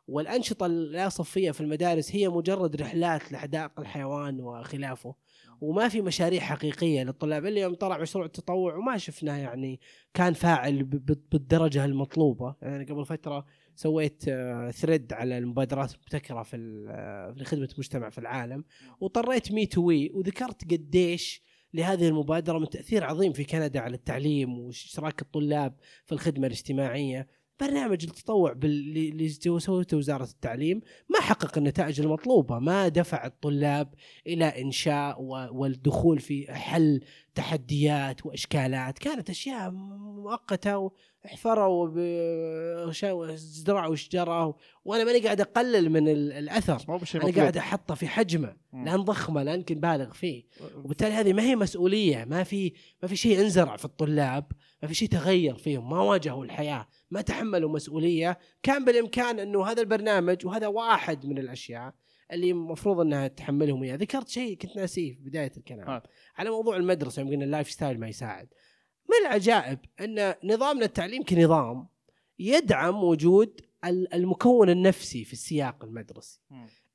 والأنشطة اللا صفية في المدارس هي مجرد رحلات لحدائق الحيوان وخلافه. وما في مشاريع حقيقية للطلاب. الا يوم طلع مشروع التطوع وما شفناه يعني كان فاعل ب- ب- بالدرجة المطلوبة. يعني قبل فترة سويت thread على المبادرات المبتكرة في آه، لخدمه المجتمع في العالم. وطريت Me to We وذكرت قديش لهذه المبادرة من تأثير عظيم في كندا على التعليم واشتراك الطلاب في الخدمة الاجتماعية. برنامج التطوع اللي سوته وزارة التعليم ما حقق النتائج المطلوبة ما دفع الطلاب إلى إنشاء والدخول في حل تحديات وإشكالات كانت أشياء مؤقتة وحفروا زرعوا وشجرة وأنا ماني قاعد أقلل من ال- الأثر. مو بشيء مطلوب قاعد أحطه في حجمه مم. لا نضخمه لا يمكن بالغ فيه. وبالتالي هذه ما هي مسؤولية ما في ما في شيء انزرع في الطلاب ما في شيء تغير فيهم ما واجهوا الحياة ما تحملوا مسؤولية. كان بالإمكان إنه هذا البرنامج وهذا واحد من الأشياء اللي المفروض إنها تحملهم إياه ذكرت شيء كنت ناسيه في بداية الكلام آه. على موضوع المدرسة يوم قلنا ال lifestyle ما يساعد من العجائب إن نظامنا التعليم كنظام يدعم وجود ال- المكون النفسي في السياق المدرسي.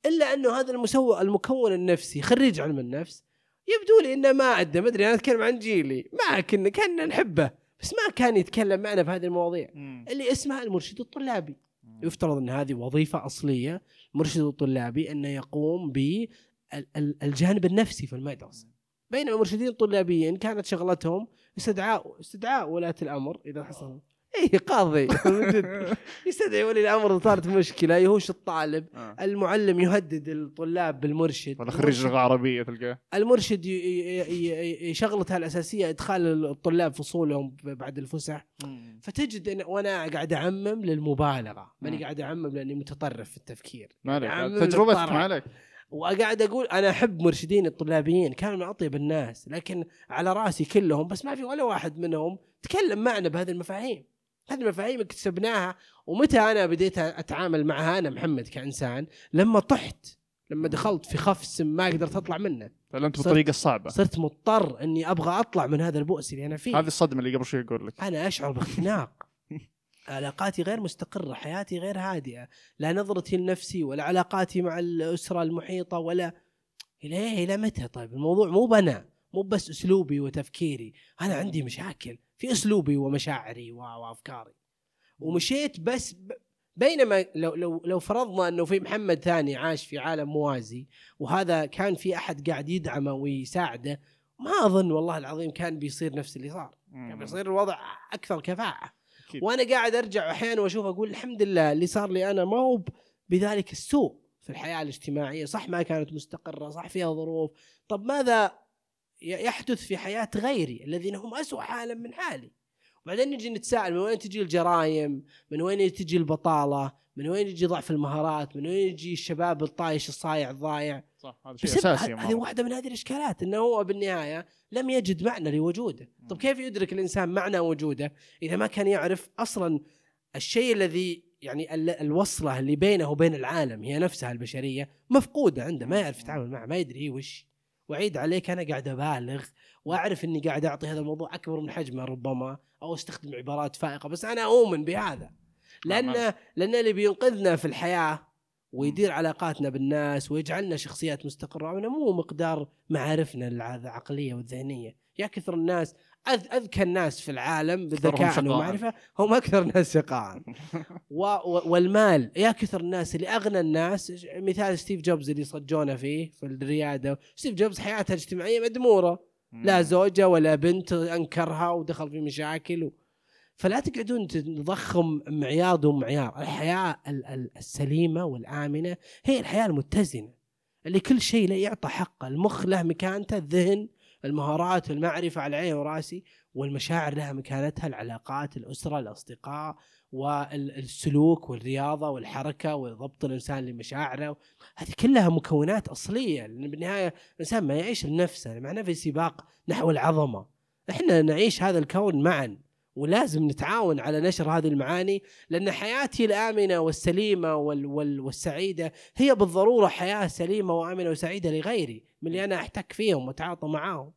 إلا إنه هذا المسوى المكون النفسي خريج علم النفس يبدو لي إنه ما عنده ما أدري أنا أتكلم عن جيلي ما كنا كنا نحبه بس ما كان يتكلم معنا في هذه المواضيع. اللي اسمها المرشد الطلابي. يفترض إن هذه وظيفة أصلية المرشد الطلابي انه يقوم بالجانب النفسي في المدرسة. بينما المرشدين الطلابيين كانت شغلتهم استدعاء استدعاء ولاة الأمر إذا حصل. اي قاضي. *laughs* من جد. يستدعي ولي الأمر صارت مشكلة يهوش الطالب. آه. المعلم يهدد الطلاب بالمرشد. ولا خريج لغة عربية تلقاه. المرشد شغلته الأساسية إدخال الطلاب فصولهم بعد الفسح. فتجد إن وأنا قاعد أعمم للمبالغة. ماني. قاعد أعمم لأني متطرف في التفكير. ما عليك. عامل تجربتك للطرح. ما عليك. وقاعد أقول أنا أحب مرشدين الطلابيين كانوا من أطيب الناس لكن على رأسي كلهم بس ما في ولا واحد منهم تكلم معنا بهذه المفاهيم. هذه المفاهيم اكتسبناها ومتى أنا بديت أتعامل معها أنا محمد كإنسان لما طحت لما دخلت في خفس ما قدرت أطلع منه. صرت- بالطريقة الصعبه صرت مضطر إني أبغى أطلع من هذا البؤس اللي أنا فيه. هذه الصدمة اللي قبل شوي أقول لك. أنا أشعر باختناق. علاقاتي غير مستقرة حياتي غير هادئة. لا نظرتي لنفسي ولا علاقاتي مع الأسرة المحيطة ولا إلى إلى متى؟ طيب الموضوع مو بنا مو بس أسلوبي وتفكيري. أنا عندي مشاكل. في أسلوبي ومشاعري وأفكاري. ومشيت بس ب... بينما لو لو لو فرضنا إنه في محمد ثاني عاش في عالم موازي وهذا كان في أحد قاعد يدعمه ويساعده ما أظن والله العظيم كان بيصير نفس اللي صار. كان بيصير الوضع أكثر كفاءة. أكيد. وأنا قاعد أرجع أحيانا وأشوف أقول الحمد لله اللي صار لي أنا ما هو بذلك السوء في الحياة الاجتماعية. صح ما كانت مستقرة صح فيها ظروف. طب ماذا يحدث في حياة غيري الذين هم أسوأ حالا من حالي. وبعدين نجي نتساءل من وين تجي الجرائم؟ من وين تجي البطالة؟ من وين يجي ضعف المهارات؟ من وين يجي الشباب الطايش الصايع الضايع؟ صح هذا شيء أساسي هذه. واحدة من هذه الإشكالات إنه هو بالنهاية لم يجد معنى لوجوده، طب كيف يدرك الإنسان معنى وجوده؟ إذا ما كان يعرف أصلا الشيء الذي يعني ال- الوصلة اللي بينه وبين العالم هي نفسها البشرية مفقودة عنده ما يعرف يتعامل معها ما يدري هي وش. وأعيد عليك أنا قاعد أبالغ وأعرف إني قاعد أعطي هذا الموضوع أكبر من حجمه ربما أو أستخدم عبارات فائقة بس أنا أؤمن بهذا. لأن لأن اللي بينقذنا في الحياة ويدير علاقاتنا بالناس ويجعلنا شخصيات مستقرة مو مقدار معارفنا الع- العقلية والذهنية. يا كثر الناس أذكى الناس في العالم بالذكاء شقاء. ومعرفة. هم أكثر الناس شقاء. و والمال. يا كثر الناس اللي أغنى الناس. مثال ستيف جوبز اللي صجونا فيه في الريادة. ستيف جوبز حياته الاجتماعية مدمورة. لا زوجة ولا بنت أنكرها ودخل في مشاكل و... فلا تقعدون تضخم معيار دون معيار. الحياة ال- ال- السليمة والآمنة هي الحياة المتزنة. اللي كل شيء له يعطى حقه. المخ له مكانته الذهن المهارات المعرفة على عيني وراسي والمشاعر لها مكانتها العلاقات الأسرة الأصدقاء والسلوك والرياضة والحركة وضبط الإنسان لمشاعره. هذه كلها مكونات أصلية. لأن بالنهاية الإنسان ما يعيش لنفسه معنا في سباق نحو العظمة. إحنا نعيش هذا الكون معا. ولازم نتعاون على نشر هذه المعاني لأن حياتي الآمنة والسليمة وال وال والسعيدة هي بالضرورة حياة سليمة وآمنة وسعيدة لغيري من اللي أنا أحتك فيهم وأتعاطى معاهم.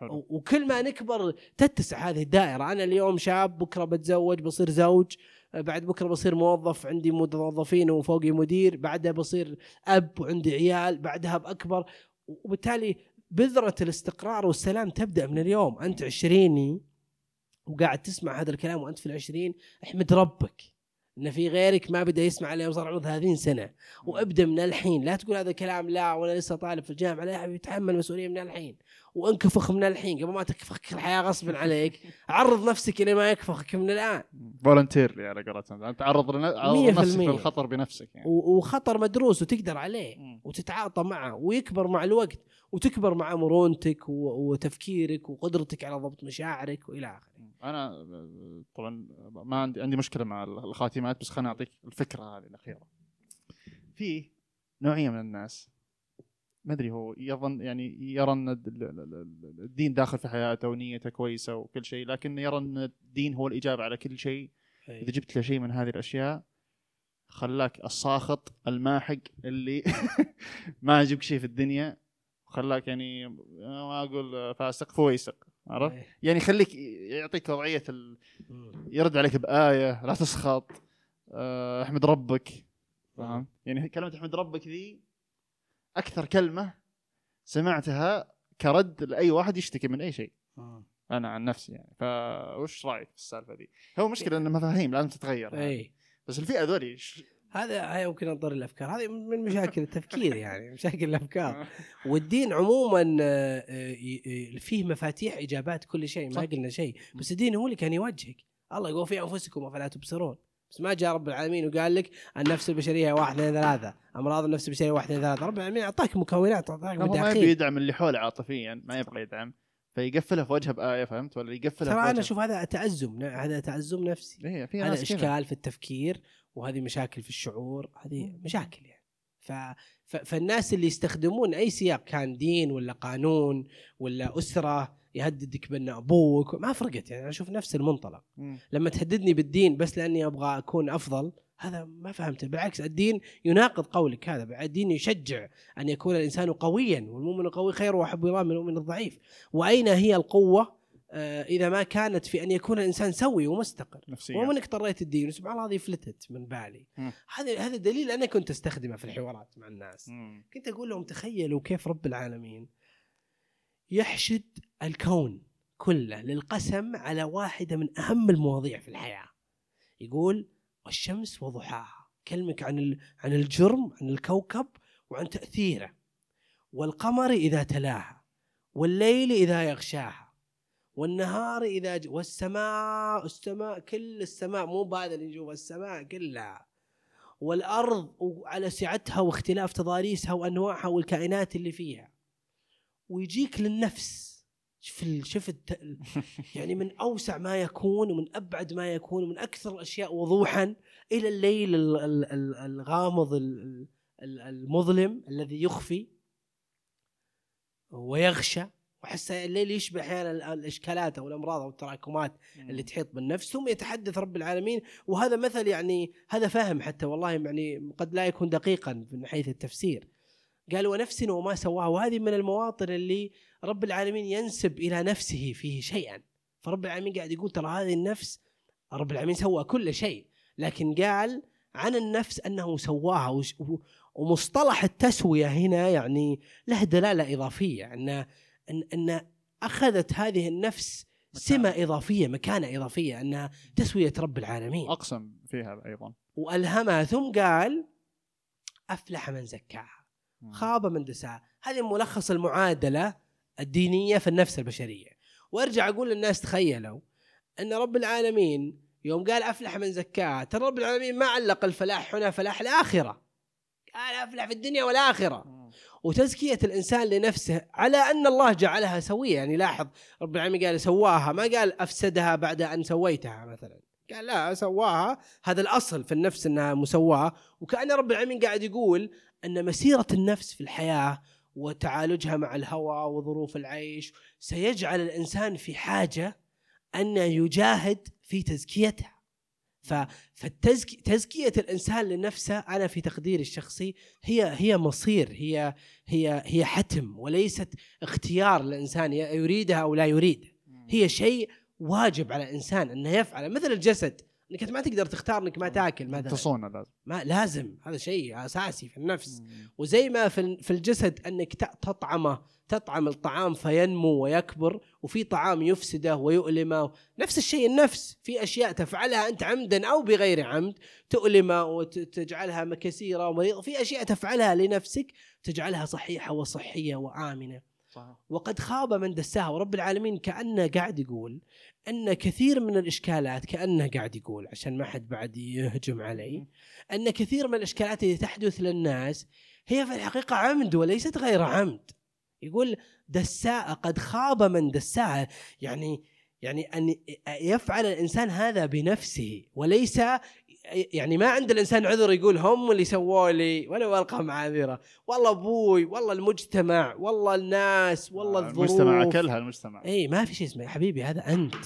حلو. وكل ما نكبر تتسع هذه الدائرة. أنا اليوم شاب بكرة بتزوج بصير زوج بعد بكرة بصير موظف عندي موظفين وفوقي مدير بعدها بصير أب وعندي عيال بعدها بأكبر. وبالتالي بذرة الاستقرار والسلام تبدأ من اليوم. أنت عشريني وقاعد تسمع هذا الكلام وأنت في العشرين احمد ربك إن في غيرك ما بدا يسمع الا صار عمره 30 سنة. وابدأ من الحين لا تقول هذا الكلام لا وأنا لسه طالب في الجامعة لا يا حبيبي تحمل مسؤولية من الحين. وانكفخ من الحين قبل ما تكفخك الحياة غصبا عليك عرض نفسك إلى ما يكفخك من الآن فولنتيرلي على قولتهم انت عرض لنا- عرض نفسك. للخطر بنفسك يعني وخطر مدروس وتقدر عليه. وتتعاطى معه ويكبر مع الوقت وتكبر مع مرونتك وتفكيرك وقدرتك على ضبط مشاعرك وإلى آخره. أنا طبعا ما عندي عندي مشكلة مع الخاتمات بس خليني أعطيك الفكرة هذه الأخيرة في نوعية من الناس ما أدري هو يظن يعني يرى أن الد- ال- ال- ال- الدين داخل في حياته ونيته كويسة وكل شيء لكن يرى أن الدين هو الإجابة على كل شيء. إذا جبت له شيء من هذه الأشياء خلاك الساخط الماحق اللي *laughs* ما يجيبك شيء في الدنيا خلاك يعني ما أقول فاسق فويسق عرفت؟ يعني يخليك يعطيك وضعية ال... يرد عليك بآية لا تسخط آه، أحمد ربك فاهم؟ يعني كلمة أحمد ربك ذي أكثر كلمة سمعتها كرد لأي واحد يشتكي من أي شيء. أنا عن نفسي يعني. فوش رأيك في السالفة دي؟ هو مشكلة إن المفاهيم لازم تتغير اي بس الفئة ذولي ش- هذا هاي يمكن انظر الأفكار. هذه من مشاكل التفكير *laughs* يعني مشاكل الأفكار. والدين عموما آه، آه، فيه مفاتيح إجابات كل شيء ما. قلنا شيء. بس الدين هو اللي كان يوجهك. الله يقول في أنفسكم أفلا تبصرون. بس ما جاء رب العالمين وقال لك النفس البشرية واحد اثنين ثلاثة أمراض النفس البشرية واحد اثنين ثلاثة رب العالمين أعطاك مكونات أعطاك هو ما يبي مداخيل يدعم اللي حوله عاطفيا ما يبغى يدعم. فيقفلها في وجهه بآية فهمت؟ ولا يقفلها ترى أنا أشوف هذا تعزم هذا تعزم نفسي. إيه في هذا إشكال في التفكير وهذه مشاكل في الشعور هذه مشاكل يعني. ف... ف... فالناس اللي يستخدمون أي سياق كان دين ولا قانون ولا أسرة يهددك بأن أبوك ما فرقت يعني أشوف نفس المنطلق. مم. لما تهددني بالدين بس لأني أبغى أكون أفضل هذا ما فهمته. بالعكس الدين يناقض قولك هذا. الدين يشجع أن يكون الإنسان قويا والمؤمن القوي خير وأحب الله من المؤمن الضعيف. وأين هي القوة؟ آه، إذا ما كانت في أن يكون الإنسان سوي ومستقر. نفسيا. ومن اضطريت الدين؟ وسبحان الله هذه فلتت من بالي. هذا هذا دليل أنا كنت أستخدمه في الحوارات مع الناس. مم. كنت أقول لهم تخيلوا كيف رب العالمين يحشد الكون كله للقسم على واحدة من أهم المواضيع في الحياة. يقول والشمس وضحاها. كلمك عن عن الجرم عن الكوكب وعن تأثيره. والقمر إذا تلاها والليل إذا يغشاها والنهار إذا ج... والسماء السماء كل السماء مو بهذا اللي نشوفه السماء كلها. والأرض وعلى سعتها واختلاف تضاريسها وأنواعها والكائنات اللي فيها. ويجيك للنفس. شوف شوف. *laughs* يعني من أوسع ما يكون ومن أبعد ما يكون ومن أكثر الأشياء وضوحا إلى الليل ال- ال- ال- الغامض ال- ال- المظلم الذي يخفي ويغشى. وأحس الليل يشبه أحيانا ال- الأشكالات أو الأمراض أو التراكمات اللي تحيط بالنفس ثم يتحدث رب العالمين. وهذا مثل يعني هذا فهم حتى والله يعني قد لا يكون دقيقا من حيث التفسير. قال ونفس وما سواها. وهذه من المواطن اللي رب العالمين ينسب إلى نفسه فيه شيئا. فرب العالمين قاعد يقول ترى هذه النفس رب العالمين سوى كل شيء. لكن قال عن النفس أنه سواها. ومصطلح التسوية هنا يعني له دلالة إضافية. ان ان, إن أخذت هذه النفس سمة إضافية مكانة إضافية. انها تسوية رب العالمين. أقسم فيها أيضا. وألهمها. ثم قال أفلح من زكاها. خاب من دساها هذه ملخص المعادلة الدينية في النفس البشرية. وأرجع أقول للناس تخيلوا أن رب العالمين يوم قال أفلح من زكاها ترى رب العالمين ما علق الفلاح هنا فلاح الآخرة. قال أفلح في الدنيا والآخرة. وتزكية الإنسان لنفسه على أن الله جعلها سوية. يعني لاحظ رب العالمين قال سواها ما قال أفسدها بعد أن سويتها مثلا. قال لا سواها. هذا الأصل في النفس إنها مسواة. وكأن رب العالمين قاعد يقول أن مسيرة النفس في الحياة وتعالجها مع الهوى وظروف العيش سيجعل الإنسان في حاجة أن يجاهد في تزكيتها. فتزكيه الإنسان لنفسه أنا في تقديري الشخصي هي هي مصير هي هي هي حتم وليست اختيار الانسان يريدها أو لا يريد. هي شيء واجب على الإنسان انه يفعله مثل الجسد. انك أنت ما تقدر تختار انك ما تاكل مثلا. تصونه لازم. ما لازم هذا شيء أساسي في النفس. وزي ما في في الجسد أنك ت- تطعمه تطعم الطعام فينمو ويكبر وفي طعام يفسده ويؤلمه. نفس الشيء النفس في أشياء تفعلها أنت عمدا أو بغير عمد تؤلمه وتجعلها كثيره ومريضه في أشياء تفعلها لنفسك تجعلها صحيحة وصحية وآمنة. وقد خاب من دساها ورب العالمين كأنه قاعد يقول أن كثير من الإشكالات كأنه قاعد يقول عشان ما حد بعد يهجم علي أن كثير من الإشكالات اللي تحدث للناس هي في الحقيقة عمد وليست غير عمد. يقول دساء قد خاب من دساها يعني يعني أن يفعل الإنسان هذا بنفسه وليس يعني ما عند الإنسان عذر يقول هم اللي سووا لي ولا القى معاذيره. والله أبوي والله المجتمع والله الناس والله الظروف. المجتمع أكلها المجتمع. اي ما في شيء اسمه. يا حبيبي هذا أنت.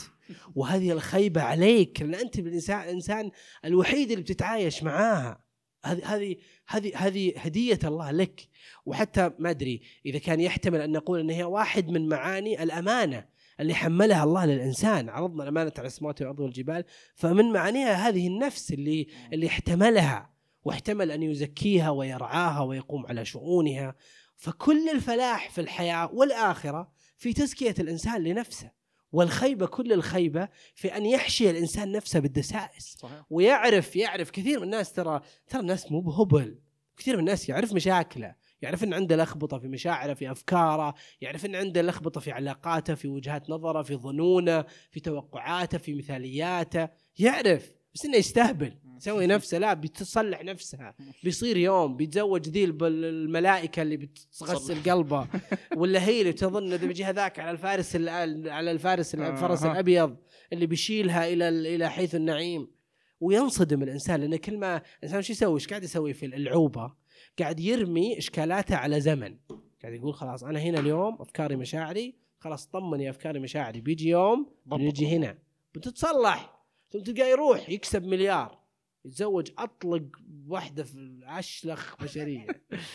وهذه الخيبة عليك لأن أنت الانسان الإنسان الوحيد اللي بتتعايش معاها. هذه هذه هذه هذه هدية الله لك. وحتى ما أدري إذا كان يحتمل أن نقول إن هي واحد من معاني الأمانة. اللي حملها الله للإنسان. عرضنا الأمانة على السماوات والأرض والجبال. فمن معانيها هذه النفس اللي اللي احتملها واحتمل أن يزكيها ويرعاها ويقوم على شؤونها. فكل الفلاح في الحياة والآخرة في تزكية الإنسان لنفسه والخيبة كل الخيبة في أن يحشي الإنسان نفسه بالدسائس. صحيح. ويعرف يعرف كثير من الناس ترى ترى الناس مو بهبل. كثير من الناس يعرف مشاكله. يعرف إن عنده لخبطة في مشاعره في أفكاره يعرف إن عنده لخبطة في علاقاته في وجهات نظره في ظنونه في توقعاته في مثالياته يعرف. بس إنه يستهبل يسوي نفسه لا بتصلح نفسها. بيصير يوم بيتزوج ذي الملائكة اللي بتغسل قلبه *laughs* ولا هي اللي تظن إذا بيجي هذاك على الفارس ال- على الفارس الفرس آه. الأبيض اللي بيشيلها إلى إلى حيث النعيم. وينصدم الإنسان لأن كل ما الإنسان شو يسوي؟ إيش قاعد يسوي في العوبة؟ قاعد يرمي إشكالاته على زمن. قاعد يقول خلاص أنا هنا اليوم أفكاري مشاعري خلاص طمن يا أفكاري مشاعري. بيجي يوم. بيجي هنا. بتتصلح. ثم تلقاه يروح يكسب مليار. يتزوج أطلق واحدة في أشلخ بشرية.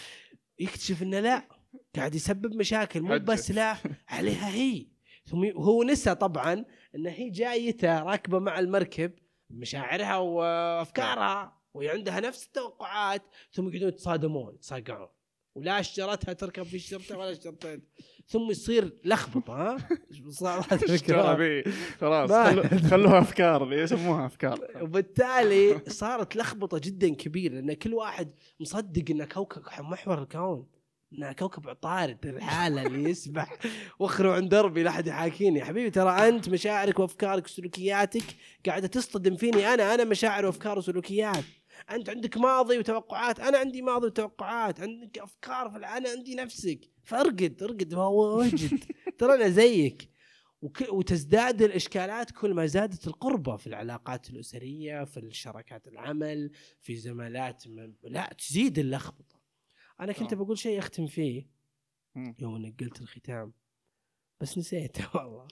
*laughs* يكتشف إنه لا. قاعد يسبب مشاكل. مو. بس لا عليها هي. ثم هو نسى طبعا إن هي جايته راكبة مع المركب مشاعرها وأفكارها وهي عندها نفس التوقعات ثم يقعدون يتصادمون يتصاقعون. ولا اشترتها تركب في شجرتها ولا اشترتها ثم يصير لخبطة ها؟ صارت *laughs* خلاص خلوها أفكار يسموها أفكار. وبالتالي صارت لخبطة جدا كبيرة لأن كل واحد مصدق انه كوكب محور الكون. انه كوكب عطارد الحاله اللي يسبح وأخروا عن دربي لا أحد يحاكيني. يا حبيبي ترى أنت مشاعرك وأفكارك وسلوكياتك قاعدة تصطدم فيني أنا. أنا مشاعر وأفكار وسلوكيات. أنت عندك ماضي وتوقعات أنا عندي ماضي وتوقعات. عندك أفكار أنا عندي نفسك. فأرقد أرقد. واجد *laughs* ترى أنا زيك. وك- وتزداد الإشكالات كل ما زادت القربة في العلاقات الأسرية في الشراكات العمل في زملات من... لا تزيد اللخبطة. أنا كنت آه. بقول شيء أختم فيه. يوم إنك قلت الختام بس نسيته *laughs* والله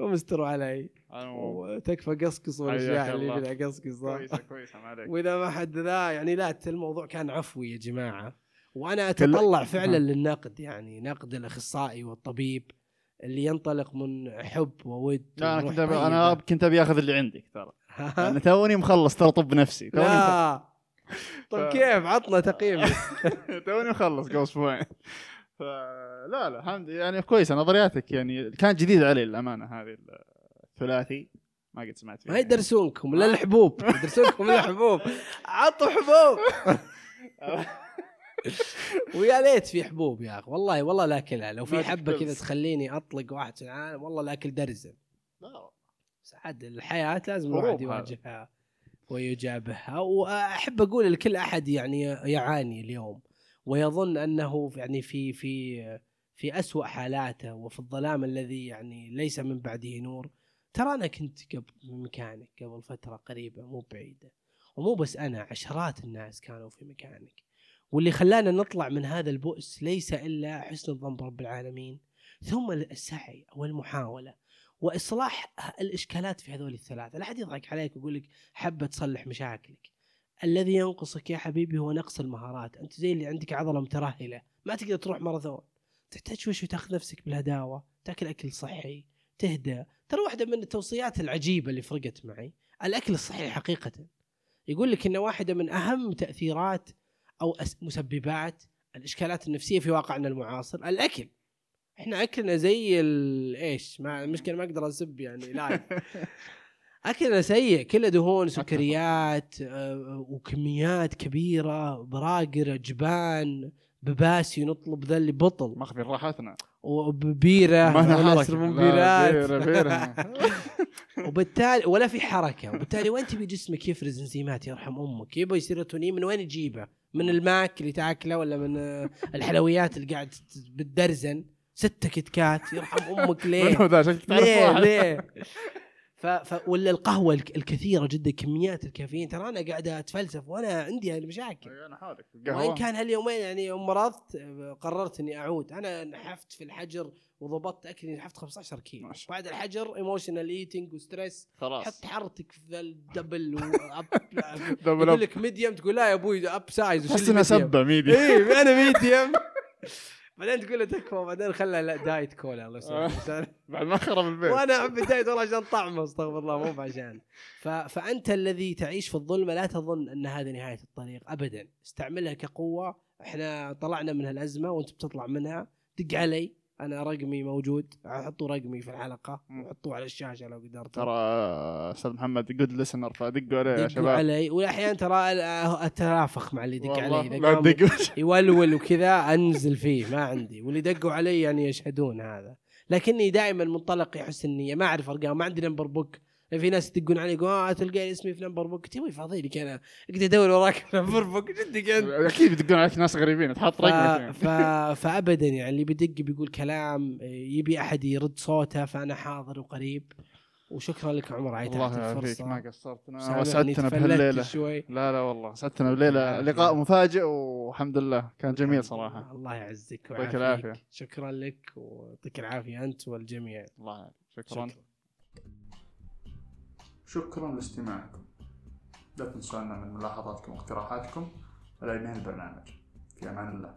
ومستر علي وتكفى قصقص والاشياء اللي. بدها قصقص كويسة كويسة ما عليك وإذا ما حد ذا يعني لا الموضوع كان عفوي يا جماعة وأنا أتطلع فعلا. للنقد يعني نقد الأخصائي والطبيب اللي ينطلق من حب وود لا أنا كنت أبي أنا. كنت أبي أخذ اللي عندك ترى؟ *laughs* أنا توني مخلص ترى طب نفسي توني مخلص. طيب كيف؟ عطنا تقييم. *laughs* توني مخلص قبل أسبوعين فلا لا الحمد يعني كويسه نظرياتك يعني كانت جديده علي الأمانة هذه الثلاثي. ما قد سمعت فيها. ما يدرسونكم لا الحبوب. يدرسونكم لا الحبوب. عطوا حبوب. *laughs* ويا ليت في حبوب يا أخي. والله والله لا اكلها لو في حبة كذا. تخليني أطلق واحد في العالم والله لا اكل درزن لا. بس عاد الحياة لازم الواحد. يواجهها. ويجابهها. وأحب أقول لكل أحد يعني يعاني اليوم ويظن أنه يعني في في في اسوء حالاته وفي الظلام الذي يعني ليس من بعده نور. ترى أنا كنت قبل مكانك قبل فترة قريبة مو بعيدة ومو بس أنا عشرات الناس كانوا في مكانك. واللي خلانا نطلع من هذا البؤس ليس إلا حسن الظن برب العالمين ثم السعي والمحاولة. وإصلاح الإشكالات في هذول الثلاثة، لا أحد يضحك عليك ويقول لك حبه تصلح مشاكلك. الذي ينقصك يا حبيبي هو نقص المهارات، أنت زي اللي عندك عضلة مترهلة، ما تقدر تروح ماراثون. تحتاج شوي شوي تأخذ نفسك بالهداوة، تأكل أكل صحي، تهدى، ترى واحدة من التوصيات العجيبة اللي فرقت معي، الأكل الصحي حقيقة. يقول لك إن واحدة من أهم تأثيرات أو مسببات الإشكالات النفسية في واقعنا المعاصر الأكل. إحنا أكلنا زي ال- إيش؟ ما المشكلة ما أقدر أسب يعني live *laughs* أكلنا سيء كله دهون سكريات آه، وكميات كبيرة براقر جبان بباسي نطلب ذا اللي بطل. ماخذين راحتنا. وببيره ما *laughs* بيرات. *laughs* وبالتالي ولا في حركة. وبالتالي وين تبي جسمك يفرز إنزيمات يرحم أمك؟ يبغى سيروتونين من وين يجيبه؟ من الماك اللي تاكله ولا من آه، الحلويات اللي قاعد بالدرزن ستة كيت كات يرحم أمك *laughs* ليه؟ ذا؟ شكلك تعرف ليه ليه؟ ف... ف... ولا القهوة الك- الكثيرة جدا كميات الكافيين. ترى أنا قاعد أتفلسف وأنا عندي هالمشاكل. أنا حالك وان كان هاليومين؟ يعني يوم مرضت قررت إني أعود. أنا نحفت في الحجر وضبطت أكلي نحفت 15 كيلو. ما شاء بعد الحجر emotional eating و stress خلاص. حط حرتك في ال double Whopper *laughs* double يقول لك medium تقول لا يا أبوي upsize تحس انها سبة ميدي اي أنا medium *laughs* بعدين تقول له تكفى وبعدين خلى لا diet cola الله يسلمك. *laughs* بعد ما خرب البيت. وأنا أحب ال diet والله عشان طعمه أستغفر الله مو بعشان. ف... فأنت الذي تعيش في الظلمة لا تظن أن هذه نهاية الطريق ابدا. استعملها كقوة إحنا طلعنا من هالأزمة وأنت بتطلع منها. دق علي. أنا رقمي موجود. حطوا رقمي في الحلقة. وحطوه على الشاشة لو قدرت ترى أستاذ محمد good listener فدقوا عليه يا دقوا شباب. علي. واحيانا ترى اترافق مع اللي يدق والله. علي. إذا لا يولول وكذا أنزل فيه ما عندي. واللي دقوا علي يعني يشهدون هذا. لكني دائما منطلق حسن النيه ما أعرف أرقام ما عندي Number Book في ناس يدقون علي يقول آه تلقى اسمي في Number Book تبغى فاضي لك أنا. اقعد ادور وراك في Number Book جدك انت أكيد بيدقون عليك ناس غريبين تحط. رقمك ف... فابدا يعني اللي بيدق بيقول كلام يبي أحد يرد صوته فأنا حاضر وقريب. وشكرا لك عمر على الله تحت الفرصة. ما قصرتنا. وسعدتنا بهالليلة. شوي. لا لا والله سعدتنا بليلة. لقاء مفاجئ والحمد لله. كان جميل صراحة. الله يعزك ويعافيك. شكرا لك ويعطيك العافية أنت والجميع. الله يعافيك. شكرا. شكرا. شكرا لاستماعكم. لا تنسونا من ملاحظاتكم واقتراحاتكم ولا ينهي البرنامج. في أمان الله.